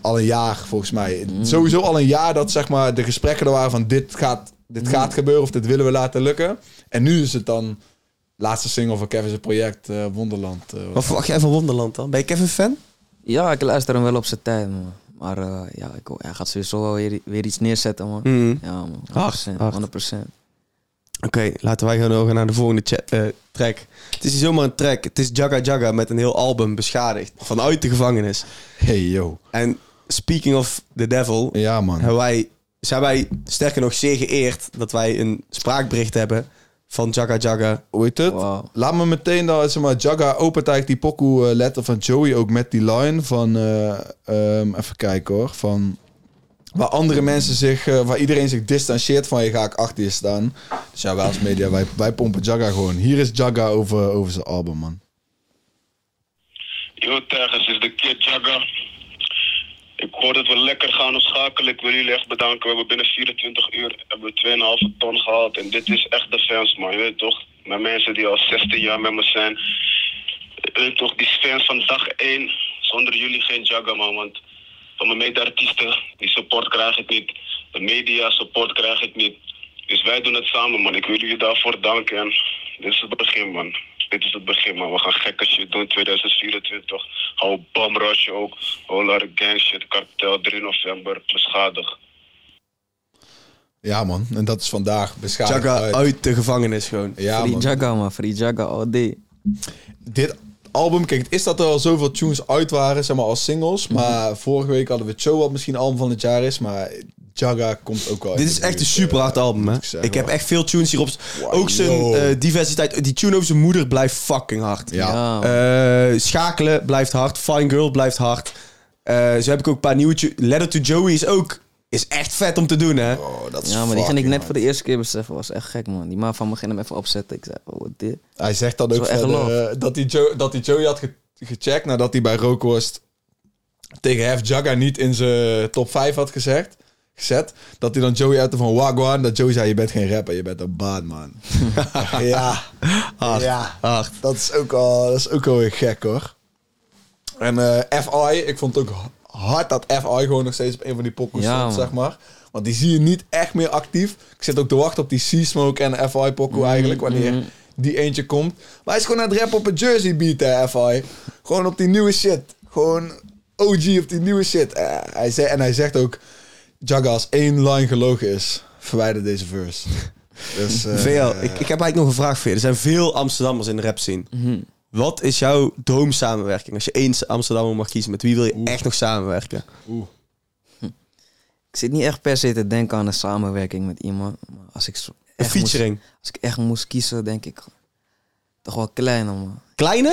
al een jaar volgens mij. Sowieso al een jaar dat zeg maar de gesprekken er waren van dit gaat, dit gaat gebeuren of dit willen we laten lukken. En nu is het dan laatste single van Kevin's project eh, Wonderland. eh, Wat verwacht jij van Wonderland dan? Ben je Kevin fan? Ja, ik luister hem wel op zijn tijd, man. Maar eh, ja, ik, hij gaat sowieso wel weer, weer iets neerzetten, man. Mhm. Ja, man. 100%. Hard, hard. 100%. Oké, laten wij gaan doorgaan naar de volgende track. Het is niet zomaar een track. Het is Jagga Jagga met een heel album beschadigd. Vanuit de gevangenis. Hey yo. En speaking of the devil... Ja man. hebben wij, zijn wij sterker nog zeer geëerd dat wij een spraakbericht hebben van Jagga Jagga. Hoe heet het? Wauw. Laat me meteen dan, zeg maar, Jagga opent eigenlijk die pokoe eh, letter van Joey ook met die line van, eh, ehm, even kijken hoor, van waar andere mensen zich, eh, waar iedereen zich distancieert van je, ga ik achter je staan. Dus ja, wij als media, wij, wij pompen Jagga gewoon. Hier is Jagga over, over zijn album, man. Yo, is de Kid Jagger. Ik hoor dat we lekker gaan op schakelen. Ik wil jullie echt bedanken. We hebben binnen 24 uur hebben we 2,5 ton gehaald. En dit is echt de fans, man. Je weet toch? Met mensen die al 16 jaar met me zijn. Je weet toch, die fans van dag 1. Zonder jullie geen Jagger, man. Want van mijn mede-artiesten, die support krijg ik niet. De media support krijg ik niet. Dus wij doen het samen, man. Ik wil jullie daarvoor danken. En dit is het begin, man. Dit is het begin, man. We gaan gekke shit doen 2024. Hou Bamrush ook. Holar Gang shit, Kartel 3 november. Beschadig. Ja, man. En dat is vandaag. Beschadigd Jagga uit. uit de gevangenis gewoon. Ja, Free man. Jagga, man. Free Jagga all day. Dit album, kijk, het is dat er al zoveel tunes uit waren, zeg maar, als singles. Maar vorige week hadden we Cho, wat misschien album van het jaar is. Maar Jagga komt ook wel uit Dit is echt een super hard eh, album, hè? zeggen, Ik heb echt veel tunes hierop. Wow, Ook zijn eh, diversiteit. Die tune over zijn moeder blijft fucking hard. Ja. Eh, schakelen blijft hard. Fine Girl blijft hard. Eh, zo heb ik ook een paar nieuwe tunes. Letter to Joey is ook... Is echt vet om te doen, hè? Oh, dat is Ja, maar die ging ik net hard. voor de eerste keer beseffen. Was echt gek, man. Die man van me ging hem even opzetten. Ik zei, oh, wat dit? Hij zegt dan Dat ook verder, eh, dat, hij Joe, dat hij Joey had ge- gecheckt nadat hij bij Rookhorst tegen Hef Jagga niet in zijn top 5 had gezegd, gezet. Dat hij dan Joey uit van Wagwan. Dat Joey zei, je bent geen rapper, je bent een baan, man. <laughs> ja, Hard. ja. Hard. Dat is ook al, dat is ook wel weer gek, hoor. En eh, FI, ik vond het ook hard dat FI gewoon nog steeds op een van die pokkels Ja, stond, zeg maar. Want die zie je niet echt meer actief. Ik zit ook te wachten op die Sea-Smoke en FI pokoe Mhm, eigenlijk, wanneer die eentje komt. Maar hij is gewoon aan het rappen op een Jersey beat, hè, FI. Gewoon op die nieuwe shit. Gewoon OG op die nieuwe shit. Eh, hij zei, en hij zegt ook, Jagga, als één line gelogen is, verwijder deze verse. <laughs> Dus, eh, VL, ik, ik heb eigenlijk nog een vraag voor je. Er zijn veel Amsterdammers in de rap scene. Mhm. Wat is jouw droomsamenwerking? Als je één Amsterdammer mag kiezen, met wie wil je echt nog samenwerken? Ik zit niet echt per se te denken aan een samenwerking met iemand. Maar als ik, zo Een echt moest- featuring. als ik echt moest kiezen, denk ik toch wel kleiner, man. Kleine?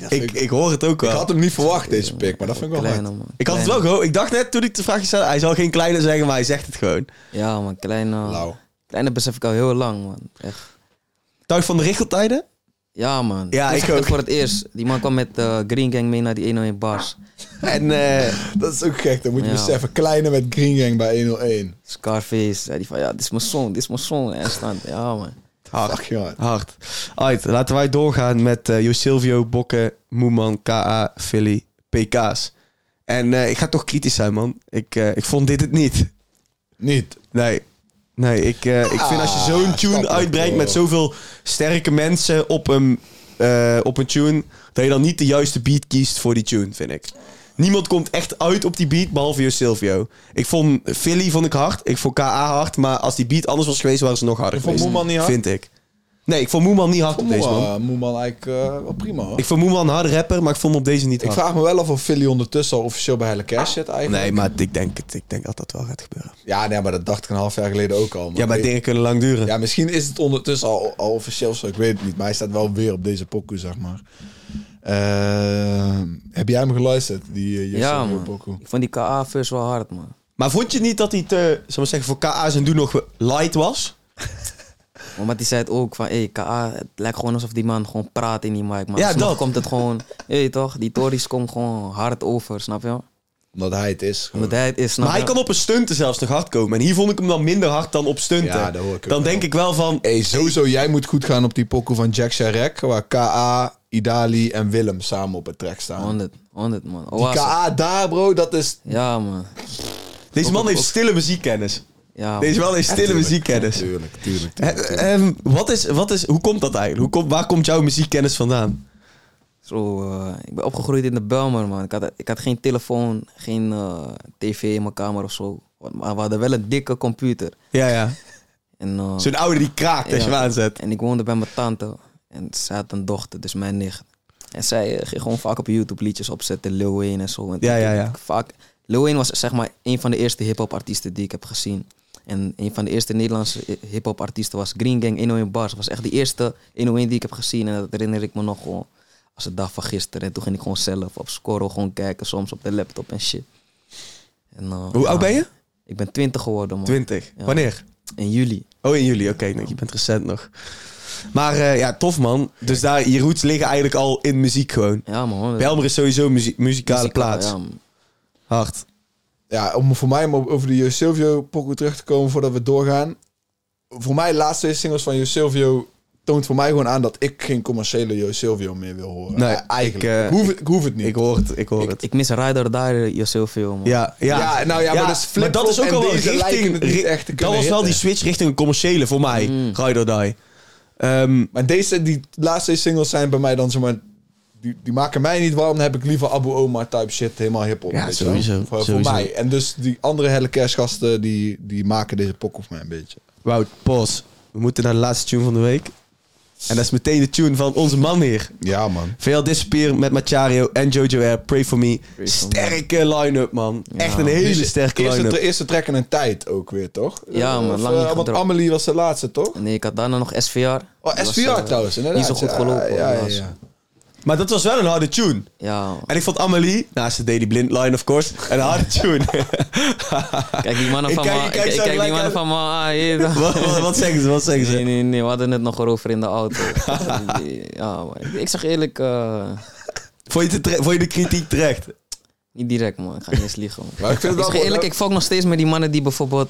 dat ik, vind ik, hoor het ook Ik wel. had hem niet verwacht, deze pick, maar dat vind ik wel hard. man. Ik had het wel gehoord. Ik dacht net toen ik de vraag stelde, hij zal geen kleine zeggen, maar hij zegt het gewoon. Ja, man. Kleine, Lauw. kleine besef ik al heel lang, man. Echt. Thuis van de richeltijden? Ja, man. Ja, Dat ik <laughs> ook. voor het eerst. Die man kwam met eh, Green Gang mee naar die 101 bars. <laughs> En eh, Dat is ook gek, dan moet je Ja. beseffen. Kleine met Green Gang bij 101. Scarface. Die van, ja, dit is mijn song, dit is mijn song. En stand, ja, man. Hard. Hard. Alright, laten wij doorgaan met eh Jo Silvio, Bokke, Moeman, KA, Philly, PK's. En eh, ik ga toch kritisch zijn, man. Ik, eh, ik vond dit het niet. Niet. Nee. Nee, ik, ik vind als je zo'n Ah, tune snap ik uitbrengt met zoveel sterke mensen op een, op een tune, dat je dan niet de juiste beat kiest voor die tune, vind ik. Niemand komt echt uit op die beat, behalve Jo Silvio. Ik vond Philly vond ik hard, ik vond KA hard, maar als die beat anders was geweest, waren ze nog harder Je vond geweest. Moeman niet hard? Vind ik. Nee, ik vond Moeman niet hard op deze man. Moeman, Moeman eigenlijk eh, wel prima hoor. Ik vond Moeman een harde rapper, maar ik vond hem op deze niet Ik hard. vraag me wel af of Philly ondertussen al officieel bij Helle Cash zit eigenlijk. Nee, maar ik denk, het, ik denk dat dat wel gaat gebeuren. Ja, nee, maar dat dacht ik een half jaar geleden ook al. Ja, maar ik- dingen kunnen lang duren. ja, misschien is het ondertussen al, al officieel zo, ik weet het niet. Maar hij staat wel weer op deze pokoe, zeg maar. Eh, heb jij hem geluisterd, die uh, Ja, man. Ik vond die KA first wel hard, man. Maar vond je niet dat hij te, zal maar zeggen, voor KA zijn doen nog light was? <laughs> Want die zei het ook van, hé, KA, het lijkt gewoon alsof die man gewoon praat in die mic. Maar Ja, dat. komt het gewoon, je weet toch, die tories komen gewoon hard over, snap je? Omdat hij het is. gewoon. Omdat hij het is, snap Maar hij kan op een stunten zelfs nog hard komen. En hier vond ik hem dan minder hard dan op stunten. Ja, dat hoor ik dan wel. denk ik wel van... Hey, sowieso, jij moet goed gaan op die pokoe van Jack Sharek, waar KA, Idali en Willem samen op het track staan. 100, 100 man. Die. KA daar, bro, dat is... Ja, man. Deze man heeft stille muziekkennis. Ja, Deze man heeft stille muziekkennis. Tuurlijk, tuurlijk, Eh, tuurlijk. tuurlijk. ehm, wat is, wat is, hoe komt dat eigenlijk? Hoe komt, waar komt jouw muziekkennis vandaan? Zo, eh, ik ben opgegroeid in de Belmer, man. Ik had, ik had geen telefoon, geen eh, tv in mijn kamer of zo. Maar we hadden wel een dikke computer. Ja, ja. En, eh, Zo'n oude die kraakt als je hem aanzet. En ik woonde bij mijn tante. En zij had een dochter, dus mijn nicht. En zij eh, ging gewoon vaak op YouTube liedjes opzetten, Lil Wayne en zo. En Ja, ja, ja. Vaak, Lil Wayne was zeg maar een van de eerste hip-hop artiesten die ik heb gezien. En een van de eerste Nederlandse hip-hop artiesten was Green Gang 101 Bars. Dat was echt de eerste 101 die ik heb gezien. En dat herinner ik me nog gewoon als de dag van gisteren. En toen ging ik gewoon zelf op Scorro gewoon kijken, soms op de laptop en shit. En, eh, Hoe ja, oud ben je? Ik ben 20 geworden, man. 20. Ja. Wanneer? In juli. Oh, in juli. Oké, nou, je bent recent nog. Maar eh, ja, tof man. Dus daar, je roots liggen eigenlijk al in muziek gewoon. Ja, man. Belmer is sowieso muzie- muzikale plaats. Ja, man. Hard. Ja, om voor mij om over de Jo Silvio pokoe terug te komen voordat we doorgaan. Voor mij, de laatste singles van Jo Silvio toont voor mij gewoon aan dat ik geen commerciële Jo Silvio meer wil horen. Nee, Ja, eigenlijk. ik, eh, Ik, hoef, het, ik hoef het niet. Ik hoor het, ik hoor Ik, het. ik mis Rider daar heel veel, man. ja, ja. Ja, nou ja, maar dat is flip-flop dat is ook wel een richting. het niet ri- echt te dat was wel die switch richting een commerciële voor mij. Mm. Ride or Die. Ehm, Maar deze, die laatste singles zijn bij mij dan zomaar... Die, die maken mij niet warm. Dan heb ik liever Abu Omar type shit, helemaal hip-hop. Ja, sowieso, Voor, sowieso. mij. En dus die andere Helle Cash gasten, die, die maken deze pok voor mij een beetje. Wout, pause. We moeten naar de laatste tune van de week. En dat is meteen de tune van onze man hier. Ja, man. VL Disappear met Machario en Jojo Air. Pray for me. Sterke line-up, man. Echt een hele sterke line-up. eerste track in een tijd ook weer, toch? Ja, man, Of, lang eh, Want. Amelie was de laatste, toch? Nee, ik had daarna nog SVR. Oh, was, SVR eh, trouwens, inderdaad. Niet zo goed gelopen. Ja, ja, ja. Maar dat was wel een harde tune. Ja. En ik vond Amelie, naast de Daily Blind line of course, een harde <laughs> tune. Kijk, die mannen Ik van me. ik kijk ik zo kijk die mannen van me. Ah, <laughs> wat, wat, wat zeggen ze? Wat zeggen ze? Nee, nee, nee. We hadden het nog erover in de auto. <laughs> ja, maar ik, zeg eerlijk, eh, Vond je, vond je de kritiek terecht? niet direct, man. Ik ga niet eens liegen. man. Maar ik vind het wel eerlijk, ik fuck nog steeds met die mannen die bijvoorbeeld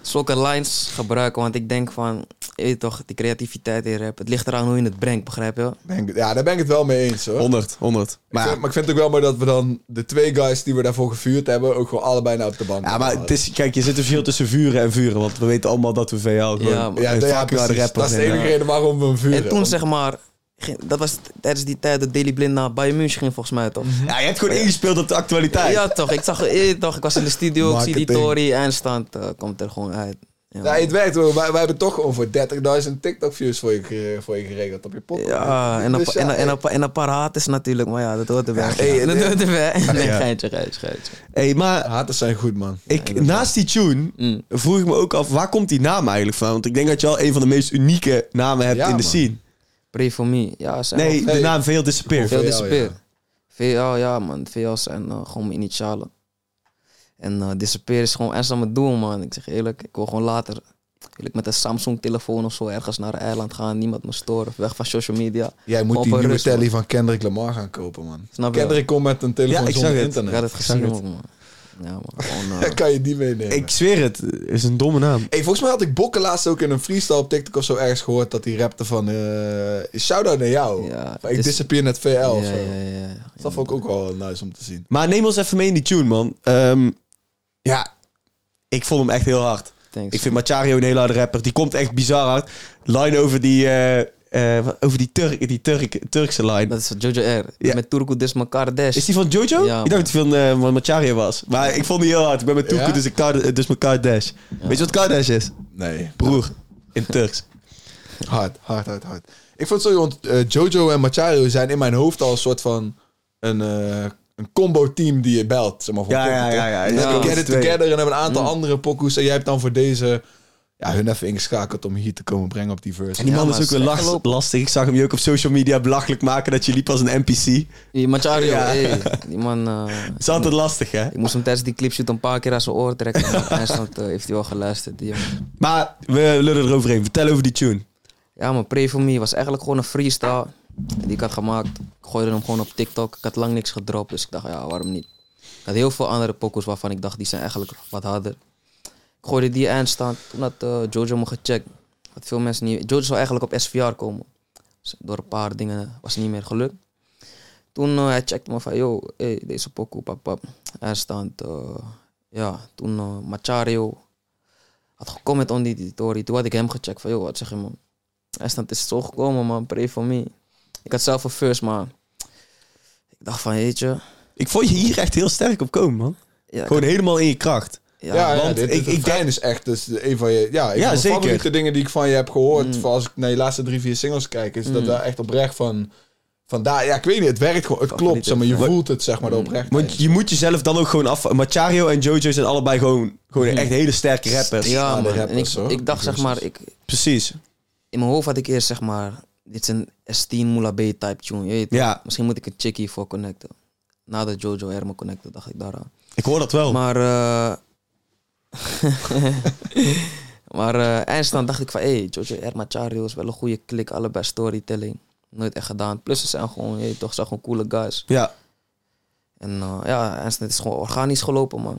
zulke lines gebruiken. Want ik denk van, weet toch, die creativiteit in rap. Het ligt eraan hoe je het brengt, begrijp je? Ben ik- ja, daar ben ik het wel mee eens, hoor. 100, 100. Maar, ik vind, maar ik vind het ook wel mooi dat we dan de twee guys die we daarvoor gevuurd hebben, ook gewoon allebei naar op de bank Ja, maar het is, kijk, je zit een verschil tussen vuren en vuren. Want we weten allemaal dat we VL gewoon Ja, man. ja, een ja, fucking harde precies. rapper Dat is de zijn. enige reden waarom we hem vuren. En toen Want- zeg maar, ging- dat was tijdens die tijd dat Daily Blind naar Bayern München ging volgens mij toch? Ja, je hebt gewoon ingespeeld op de actualiteit. Ja toch, ik zag eh, toch, ik was in de studio, ik zie die Marketing. Tory eindstand, eh, komt er gewoon uit. Ja, Ja, het werkt wel. Wij, wij hebben toch voor 30.000 TikTok-views voor je, voor je geregeld op je podcast. Ja, en, een, Dus en, ja, en, en paar haters natuurlijk, maar ja, dat hoort erbij. Ja, hey, dat hoort erbij. <laughs> Nee, Ja. geintje, geintje, geintje. Hey, maar Haters zijn goed, man. ik, naast die tune Mm. vroeg ik me ook af, waar komt die naam eigenlijk van? Want ik denk dat je al een van de meest unieke namen hebt Ja, in de man. scene. Pray for me. Ja, zijn Nee, de naam Veel Disappear. veel VL, disappear. ja. VL, ja man. VL zijn eh, gewoon mijn initialen. En eh disappear is gewoon echt aan mijn doel, man. Ik zeg eerlijk, ik wil gewoon later wil ik met een Samsung-telefoon of zo ergens naar een eiland gaan. Niemand me storen. Weg van social media. Jij moet Gewoon die nieuwe rust, telly van Kendrick Lamar gaan kopen, man. Snap je? Kendrick komt met een telefoon Ja, ik zonder zag het. Ik internet. had het gezien, het. ook, man. Ja, man. Gewoon, <laughs> kan je die meenemen. Ik zweer het, het is een domme naam. Hey, volgens mij had ik Bokken laatst ook in een freestyle op TikTok of zo ergens gehoord dat hij rapte van... eh shout-out naar jou. Ja, ik dis- disappear net VL ja, of ja, zo. ja, ja, ja. Dat vond ik ook wel nice om te zien. Maar neem ons even mee in die tune, man. Ehm, ja, ik vond hem echt heel hard. Thanks. Ik vind Machario een hele harde rapper. Die komt echt bizar hard. Line over die, eh, eh, over die, Turk, die Turk, Turkse line. Dat is Jojo R. Ja. Met Turku Desmakar Dash. Is die van Jojo? Ja, ik dacht dat die van, van Machario was. Maar ik vond die heel hard. Ik ben met Turku, Ja? dus, ik Kar- dus mijn. Weet je wat Kardash is? Nee. Broer. In Turks. Hard, hard, hard, hard. Ik vond het zo, want Jojo en Machario zijn in mijn hoofd al een soort van een, eh, een combo-team die je belt. Zeg maar, voor Ja, ja, ja, ja. En dan Ja. heb je Get It. Together en hebben een aantal andere pokoes. En jij hebt dan voor deze ja, hun even ingeschakeld om hier te komen brengen op die verse. En die man is ook last- gelopen. lastig. Ik zag hem je ook op social media belachelijk maken dat je liep als een NPC. Die Machario, Ja. hey, die man... eh, Dat is altijd lastig, hè? ik moest hem tijdens die clipshoot een paar keer aan zijn oor trekken. Maar eindstand eh, heeft hij wel geluisterd, die jongen. Maar we lullen eroverheen. Vertel over die tune. Ja, maar Pray For Me was eigenlijk gewoon een freestyle die ik had gemaakt. Ik gooide hem gewoon op TikTok. Ik had lang niks gedropt, dus ik dacht, ja, waarom niet? Ik had heel veel andere pokus waarvan ik dacht, die zijn eigenlijk wat harder. Ik gooide die eindstand. Toen had eh, Jojo me gecheckt. Wat veel mensen niet... Jojo zou eigenlijk op SVR komen. Dus door een paar dingen was het niet meer gelukt. Toen eh, hij checkte me van, yo, hey, deze pokoe, pap, pap. Eh, ja. Toen Machario had gecomment on die editori. Toen had ik hem gecheckt van, yo, wat zeg je man? Eindstand is zo gekomen man, pray for me. Ik had zelf een first, maar ik dacht van, weet je... Ik vond je hier echt heel sterk op komen, man. Ja, Gewoon helemaal in je kracht. ja, Ja, ja, want dit, ik- ik, denk- is echt dus een van je, ja, een Ja, van de dingen die ik van je heb gehoord. Mm. Als ik naar je laatste drie, vier singles kijk, is dat Mm. wel echt oprecht van, van daar. Ja, ik weet niet, het werkt gewoon, het klopt, zeg maar, je voelt het, zeg maar, de Mm. oprecht. Want je moet jezelf dan ook gewoon af... Machario en Jojo zijn allebei gewoon, gewoon Mhm. echt hele sterke rappers. ja, man. En rappers, ik, hoor. ik dacht zeg maar, ik, Precies. in mijn hoofd had ik eerst zeg maar, dit is een S10 Moula B type tune. Je weet toch? Ja. Misschien moet ik een chickie voor connecten. Nadat Jojo er me connecten, dacht ik daaraan. Ik hoor dat wel. Maar eh, <laughs> maar eh eindstand dacht ik van, hé, hey, Jojo R. Machario is wel een goede klik, allebei storytelling. Nooit echt gedaan. Plus ze zijn gewoon, je toch, ze zijn gewoon coole guys. Ja. En eh, ja, eindstand is gewoon organisch gelopen, man.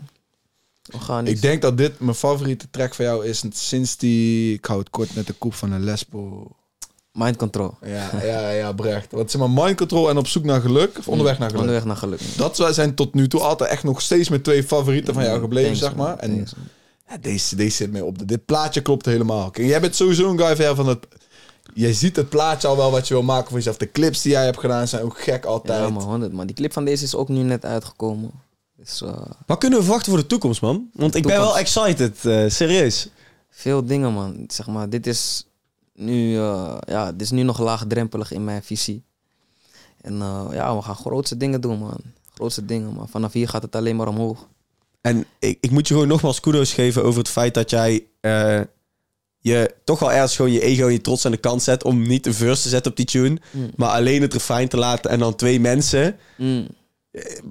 Organisch. Ik denk dat dit mijn favoriete track van jou is sinds die... Ik hou het kort met de koep van een Lesbo. Mind control. Ja, ja, ja, Brecht. Wat zeg maar, mind control en op zoek naar geluk. Of onderweg naar geluk. Onderweg naar geluk. Dat zijn tot nu toe altijd echt nog steeds mijn twee favorieten van jou gebleven, Thanks, zeg man. maar. En ja, deze, deze zit mee op. De, dit plaatje klopt helemaal. Kijk, jij bent sowieso een guy ver van het... Jij ziet het plaatje al wel wat je wil maken voor jezelf. De clips die jij hebt gedaan zijn ook gek altijd. Ja, man, 100 man. Die clip van deze is ook nu net uitgekomen. Dus eh, Wat kunnen we verwachten voor de toekomst, man? Want ik ben wel excited, eh, serieus. veel dingen, man. Zeg maar, dit is nu, eh, ja, dit is nu nog laagdrempelig in mijn visie. En eh, ja, we gaan grootste dingen doen, man. Grootste dingen, man. Vanaf hier gaat het alleen maar omhoog. En ik, ik moet je gewoon nogmaals kudos geven over het feit dat jij eh, je toch wel ergens gewoon je ego en je trots aan de kant zet om niet een verse te zetten op die tune, Mm. maar alleen het refrein te laten en dan twee mensen. Mm.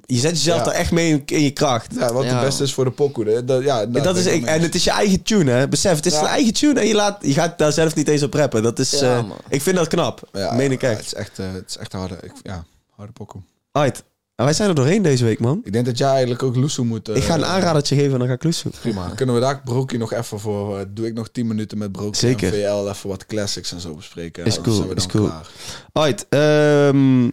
Je zet jezelf Ja. daar echt mee in, in je kracht. Ja, wat Ja. het beste is voor de pokoe. hè. Dat, ja, dat is, ik en het is je eigen tune, hè? Besef, het is Ja. een eigen tune en je, laat, je gaat daar zelf niet eens op rappen. Dat is, Ja, eh, ik vind dat knap. meen ik ja, echt. Het is echt, eh, het is echt harde, ik, ja, harde pokoe. Right. En wij zijn er doorheen deze week, man. Ik denk dat jij eigenlijk ook Loesoe moet... eh, ik ga een aanradertje geven en dan ga ik loesoe. Prima. <laughs> Kunnen we daar Brokie nog even voor... eh, doe ik nog 10 minuten met Brokie Zeker. en VL even wat classics en zo bespreken. Is Dan cool, zijn we is cool. klaar. Alright, ehm,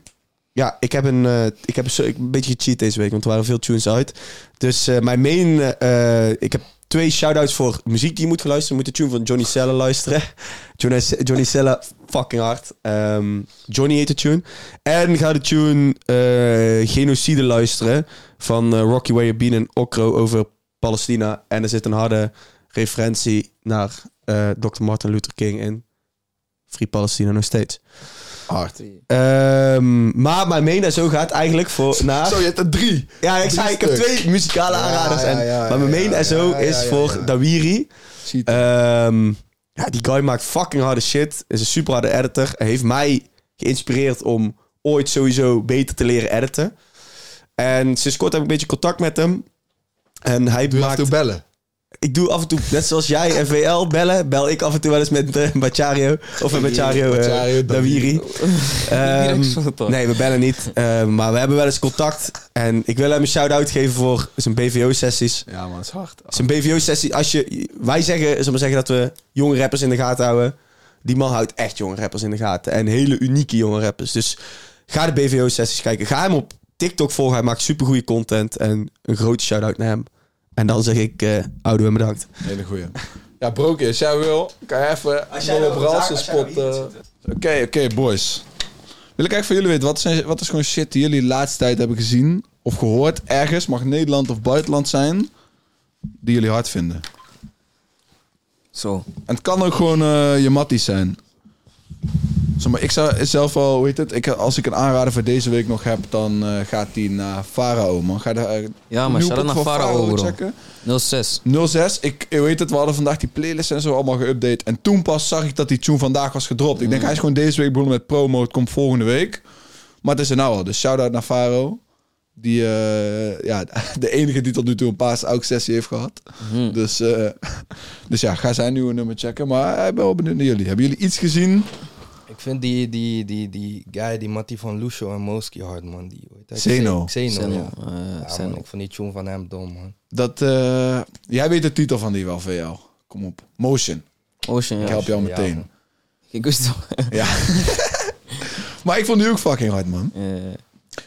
ja, ik heb, een, eh, ik heb een, een beetje gecheat deze week, want er waren veel tunes uit. Dus eh, mijn main, eh, ik heb twee shout-outs voor muziek die je moet luisteren. Je moet de tune van Johnny Cella luisteren. <laughs> Johnny, Johnny fucking hard. Ehm, Johnny heet de tune. En ga de tune Genocide luisteren van Rocky Way Bean en Okro over Palestina. En er zit een harde referentie naar Dr. Martin Luther King in. Free Palestina nog steeds. Hard. Ehm, maar mijn main en zo gaat eigenlijk voor naar... Zo, je hebt er drie. ja, ik zei, ik heb twee muzikale Ja, aanraders. en, ja, maar mijn main zo is voor. Dawiri. Ehm, ja, die guy maakt fucking harde shit. Is een super harde editor. Hij heeft mij geïnspireerd om ooit sowieso beter te leren editen. En sinds kort heb ik een beetje contact met hem. En hij maakt... bellen. Ik doe af en toe, net zoals jij en VL bellen, bel ik af en toe wel eens met uh. Of met Bachario, uh, Dawiri. Ehm, nee, we bellen niet. Ehm, maar we hebben wel eens contact. En ik wil hem een shout-out geven voor zijn BVO-sessies. Ja, man, het is hard. Zijn BVO-sessie, als je... Wij zeggen, zullen we maar zeggen dat we jonge rappers in de gaten houden. Die man houdt echt jonge rappers in de gaten. En hele unieke jonge rappers. Dus ga de BVO-sessies kijken. Ga hem op TikTok volgen. Hij maakt supergoeie content. En een grote shout-out naar hem. En dan zeg ik, uh, oude en bedankt. Hele goeie. Ja, Brokie, als jij wil, kan je even jij wil spot... eh. Oké, oké, boys. Wil ik eigenlijk van jullie weten, wat, zijn, wat is gewoon shit die jullie de laatste tijd hebben gezien of gehoord ergens, mag Nederland of buitenland zijn, die jullie hard vinden? Zo. En het kan ook gewoon eh, je matties zijn. Zeg maar, ik zou zelf wel, hoe heet het? Ik, als ik een aanrader voor deze week nog heb, dan eh, gaat die naar Farao, man. Ga daar, eh, Ja, maar pop naar Farao, checken? 06. 06, ik, ik weet het, we hadden vandaag die playlist en zo allemaal geüpdate. En toen pas zag ik dat die tune vandaag was gedropt. Ik denk, hij is gewoon deze week begonnen met promo, het komt volgende week. Maar het is er nou al, dus shout-out naar Faro. Die, eh, ja, <laughs> de enige die tot nu toe een paas elke sessie heeft gehad. Mhm. Dus, <laughs> dus ja, ga zijn nieuwe nummer checken. Maar ik ben wel benieuwd naar jullie. Hebben jullie iets gezien? Ik vind die, die, die, die guy, die Mattie van Lucio en Moski hard, man. Die? Zeno. Zeno, Zeno, ja. eh, Ja, Zeno. man, ik vond die tune van hem dom, man. Dat, eh, jij weet de titel van die wel, VL. Kom op. Motion. Ocean, Ik ja. help jou Ja, meteen. man. Ik wist het. <laughs> Ja. <laughs> maar ik vond die ook fucking hard, man. Eh,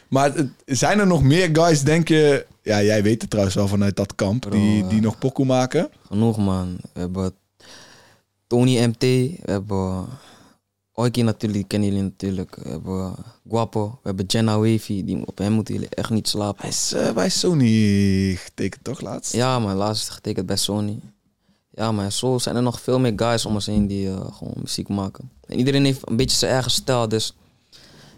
Maar zijn er nog meer guys, denk je... Ja, jij weet het trouwens wel vanuit dat kamp. Bro, die, ja. die nog pokoe maken. Genoeg man. We hebben Tony MT, we hebben Oiki natuurlijk, kennen jullie natuurlijk. We hebben Guapo, we hebben Jenna Wavy, die, op hem moeten jullie echt niet slapen. Hij is eh, bij Sony getekend, toch, laatst? Ja man, laatst getekend bij Sony. Ja maar zo zijn er nog veel meer guys om ons heen die eh, gewoon muziek maken. En iedereen heeft een beetje zijn eigen stijl, dus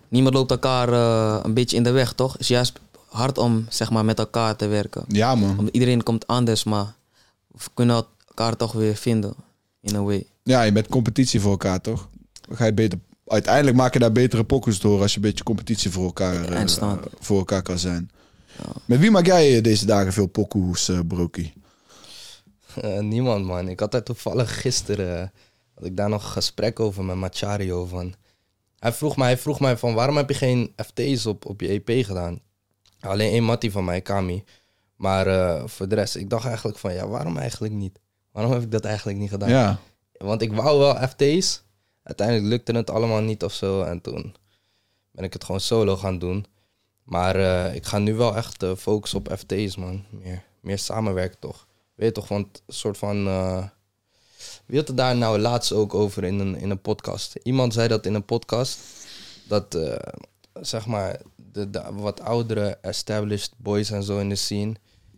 niemand loopt elkaar eh, een beetje in de weg, toch? Het is juist hard om zeg maar met elkaar te werken. Ja, man. Want iedereen komt anders, maar we kunnen elkaar toch weer vinden. In a way. Ja, je bent competitie voor elkaar, toch? Ga je beter... Uiteindelijk maak je daar betere pokoes door... als je een beetje competitie voor elkaar, eh, voor elkaar kan zijn. Met wie maak jij deze dagen veel pokoes, eh Brokie? Eh, niemand, man. Ik had daar toevallig gisteren... had ik daar nog een gesprek over met Machario. Van. Hij, vroeg mij, hij vroeg mij van... Waarom heb je geen FT's op, op je EP gedaan? Alleen één mattie van mij, Kami. Maar eh, voor de rest, ik dacht eigenlijk van... Ja, waarom eigenlijk niet? Waarom heb ik dat eigenlijk niet gedaan? Ja. Want ik wou wel FT's. Uiteindelijk lukte het allemaal niet of zo. En toen ben ik het gewoon solo gaan doen. Maar eh, ik ga nu wel echt eh, focussen op FT's, man. Meer, meer samenwerken toch. Weet je toch, want een soort van... eh wie had het daar nou laatst ook over in een, in een podcast? Iemand zei dat in een podcast. Dat, zeg maar, de, de wat oudere established boys en zo in de scene...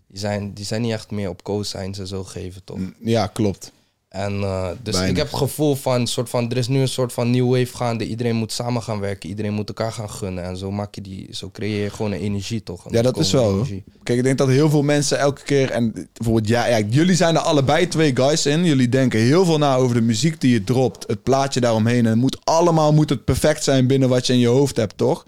Die zijn, die zijn niet echt meer op co-signs en zo geven, toch? Ja, klopt. En uh, dus Weinig. ik heb het gevoel van, soort van, er is nu een soort van new wave gaande. Iedereen moet samen gaan werken, iedereen moet elkaar gaan gunnen. En zo maak je die, zo creëer je gewoon een energie toch? Ja, dat is wel. energie. Kijk, ik denk dat heel veel mensen elke keer. En bijvoorbeeld, ja, ja, jullie zijn er allebei twee guys in. Jullie denken heel veel na over de muziek die je dropt. Het plaatje daaromheen. En het moet allemaal moet het perfect zijn binnen wat je in je hoofd hebt, toch?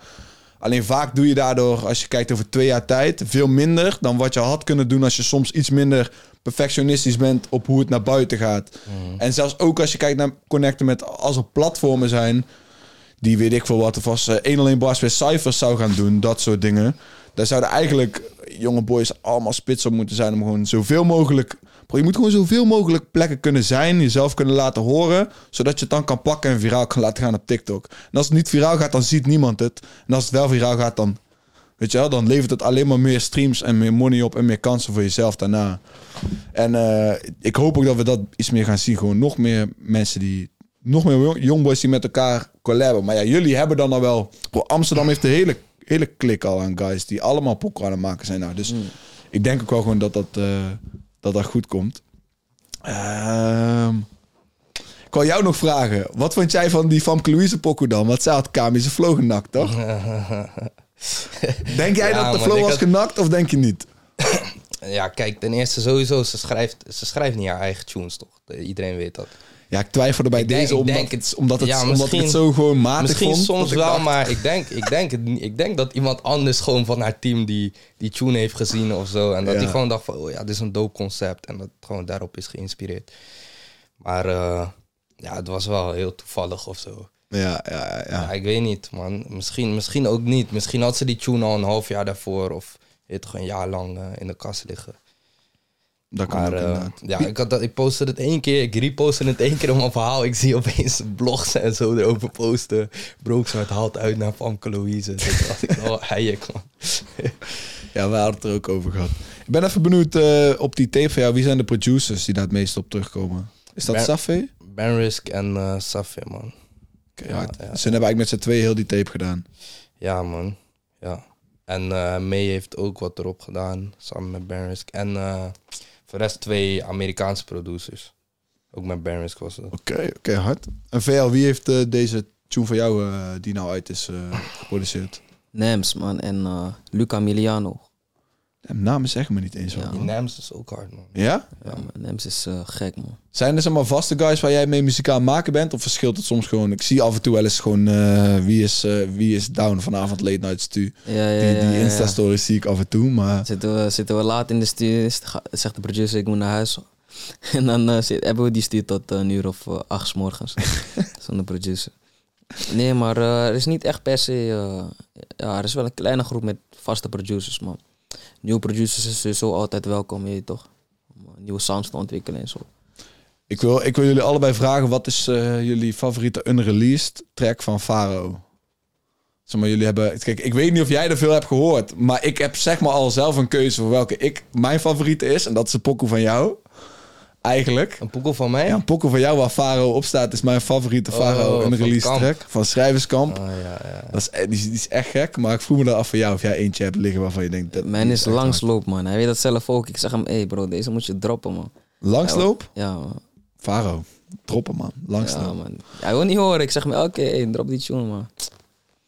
Alleen vaak doe je daardoor, als je kijkt over twee jaar tijd, veel minder dan wat je had kunnen doen als je soms iets minder perfectionistisch bent op hoe het naar buiten gaat. En zelfs ook als je kijkt naar connecten met als er platformen zijn die weet ik veel wat, of als eh, 1 alleen bars weer cijfers zou gaan doen, dat soort dingen. Daar zouden eigenlijk jonge boys allemaal spits op moeten zijn om gewoon zoveel mogelijk. Bro, je moet gewoon zoveel mogelijk plekken kunnen zijn, jezelf kunnen laten horen, zodat je het dan kan pakken en viraal kan laten gaan op TikTok. En als het niet viraal gaat, dan ziet niemand het. En als het wel viraal gaat, dan, weet je wel, dan levert het alleen maar meer streams en meer money op en meer kansen voor jezelf daarna. En eh, ik hoop ook dat we dat iets meer gaan zien. Gewoon nog meer mensen die. Nog meer jong- jongboys die met elkaar collaben. Maar ja, jullie hebben dan al wel. Bro, Amsterdam heeft de hele, hele klik al aan guys die allemaal pokken aan het maken zijn. Nou, dus ik denk ook wel gewoon dat dat, eh, dat, dat goed komt. Ehm, ik wil jou nog vragen. Wat vond jij van die Famke Louise pokoe dan? Want zij had Kami zijn flow genakt, toch? <laughs> <laughs> denk jij Ja, dat de flow was had- genakt of denk je niet? <coughs> Ja, kijk, ten eerste sowieso, ze schrijft, ze schrijft niet haar eigen tunes toch? De- Iedereen weet dat. Ja, ik twijfelde bij Ik denk- deze ik omdat, denk het, omdat, het, ja, omdat ik misschien- het zo gewoon matig Misschien vond. soms dat ik wel, dacht, maar ik denk, ik, denk ik denk dat iemand anders gewoon van haar team die, die tune heeft gezien of zo. En dat Ja. die gewoon dacht van, oh ja, dit is een dope concept. En dat gewoon daarop is geïnspireerd. Maar eh, ja, het was wel heel toevallig of zo. Ja, ja, ja. Ja, ik weet niet, man. Misschien, misschien ook niet. Misschien had ze die tune al een half jaar daarvoor. Of het gewoon een jaar lang eh, in de kast liggen. Dat kan Maar ook eh, inderdaad. ja, ik, had dat, ik postte het één keer. Ik repostte het één keer op mijn verhaal. Ik zie opeens blogs en zo erover posten. Brooksmart haalt uit naar Famke Louise. Dus dacht ik, oh, <laughs> heijek, man. Ja, we hadden het er ook over gehad. Ik ben even benieuwd eh, op die tape van jou. Wie zijn de producers die daar het meest op terugkomen? Is dat Ben- Safé? Ben Risk en eh Safir, man. Oké, Ja. Ze hebben eigenlijk met z'n twee heel die tape gedaan. Ja, man. Ja. En eh May heeft ook wat erop gedaan, samen met Ben Risk. En eh, voor de rest twee Amerikaanse producers. Ook met Ben Risk was het. Oké, oké, hard. En VL, wie heeft eh, deze tune van jou eh, die nou uit is eh, geproduceerd? Nems, man. En eh, Luca Miliano. Is echt me niet eens. Ja. man. Die Nams is ook hard, man. Ja? Ja, man. Nems is eh, gek, man. Zijn er maar vaste guys waar jij mee muziek aan maken bent? Of verschilt het soms gewoon? Ik zie af en toe wel eens gewoon eh, wie, is, eh, wie is down vanavond late night stu. Ja, ja, Die, ja, die ja, ja. Insta-stories zie ik af en toe, maar... Zitten we, zitten we laat in de ga- zegt de producer, ik moet naar huis. <laughs> En dan zit, hebben we die stuur tot een uur of acht 's morgens. <laughs> Zonder producer. Nee, maar er is niet echt per se... ja, er is wel een kleine groep met vaste producers, man. Nieuwe producers is sowieso altijd welkom, weet je toch? Om eh, nieuwe sounds te ontwikkelen en zo. Ik wil, ik wil jullie allebei vragen, wat is eh, jullie favoriete unreleased track van Faro? Zeg maar, jullie hebben... Kijk, ik weet niet of jij er veel hebt gehoord, maar ik heb zeg maar al zelf een keuze voor welke ik mijn favoriete is. En dat is de pokoe van jou. Eigenlijk. Een poekel van mij? Ja, een pokoe van jou waar Faro op staat is mijn favoriete Faro Oh, van unreleased Kamp. track. Van Schrijverskamp. Oh, ja, ja. Dat is, die, is, die is echt gek, maar ik vroeg me dan af van jou of jij eentje hebt liggen waarvan je denkt... Dat, Mijn is langsloop, man. Hij weet dat zelf ook. Ik zeg hem, hé hey bro, deze moet je droppen, man. Langsloop? Ja, man. Faro. Droppen, man. Langsloop. Ja, man. Hij wil niet horen. Ik zeg me elke keer, hey, drop die tune, man.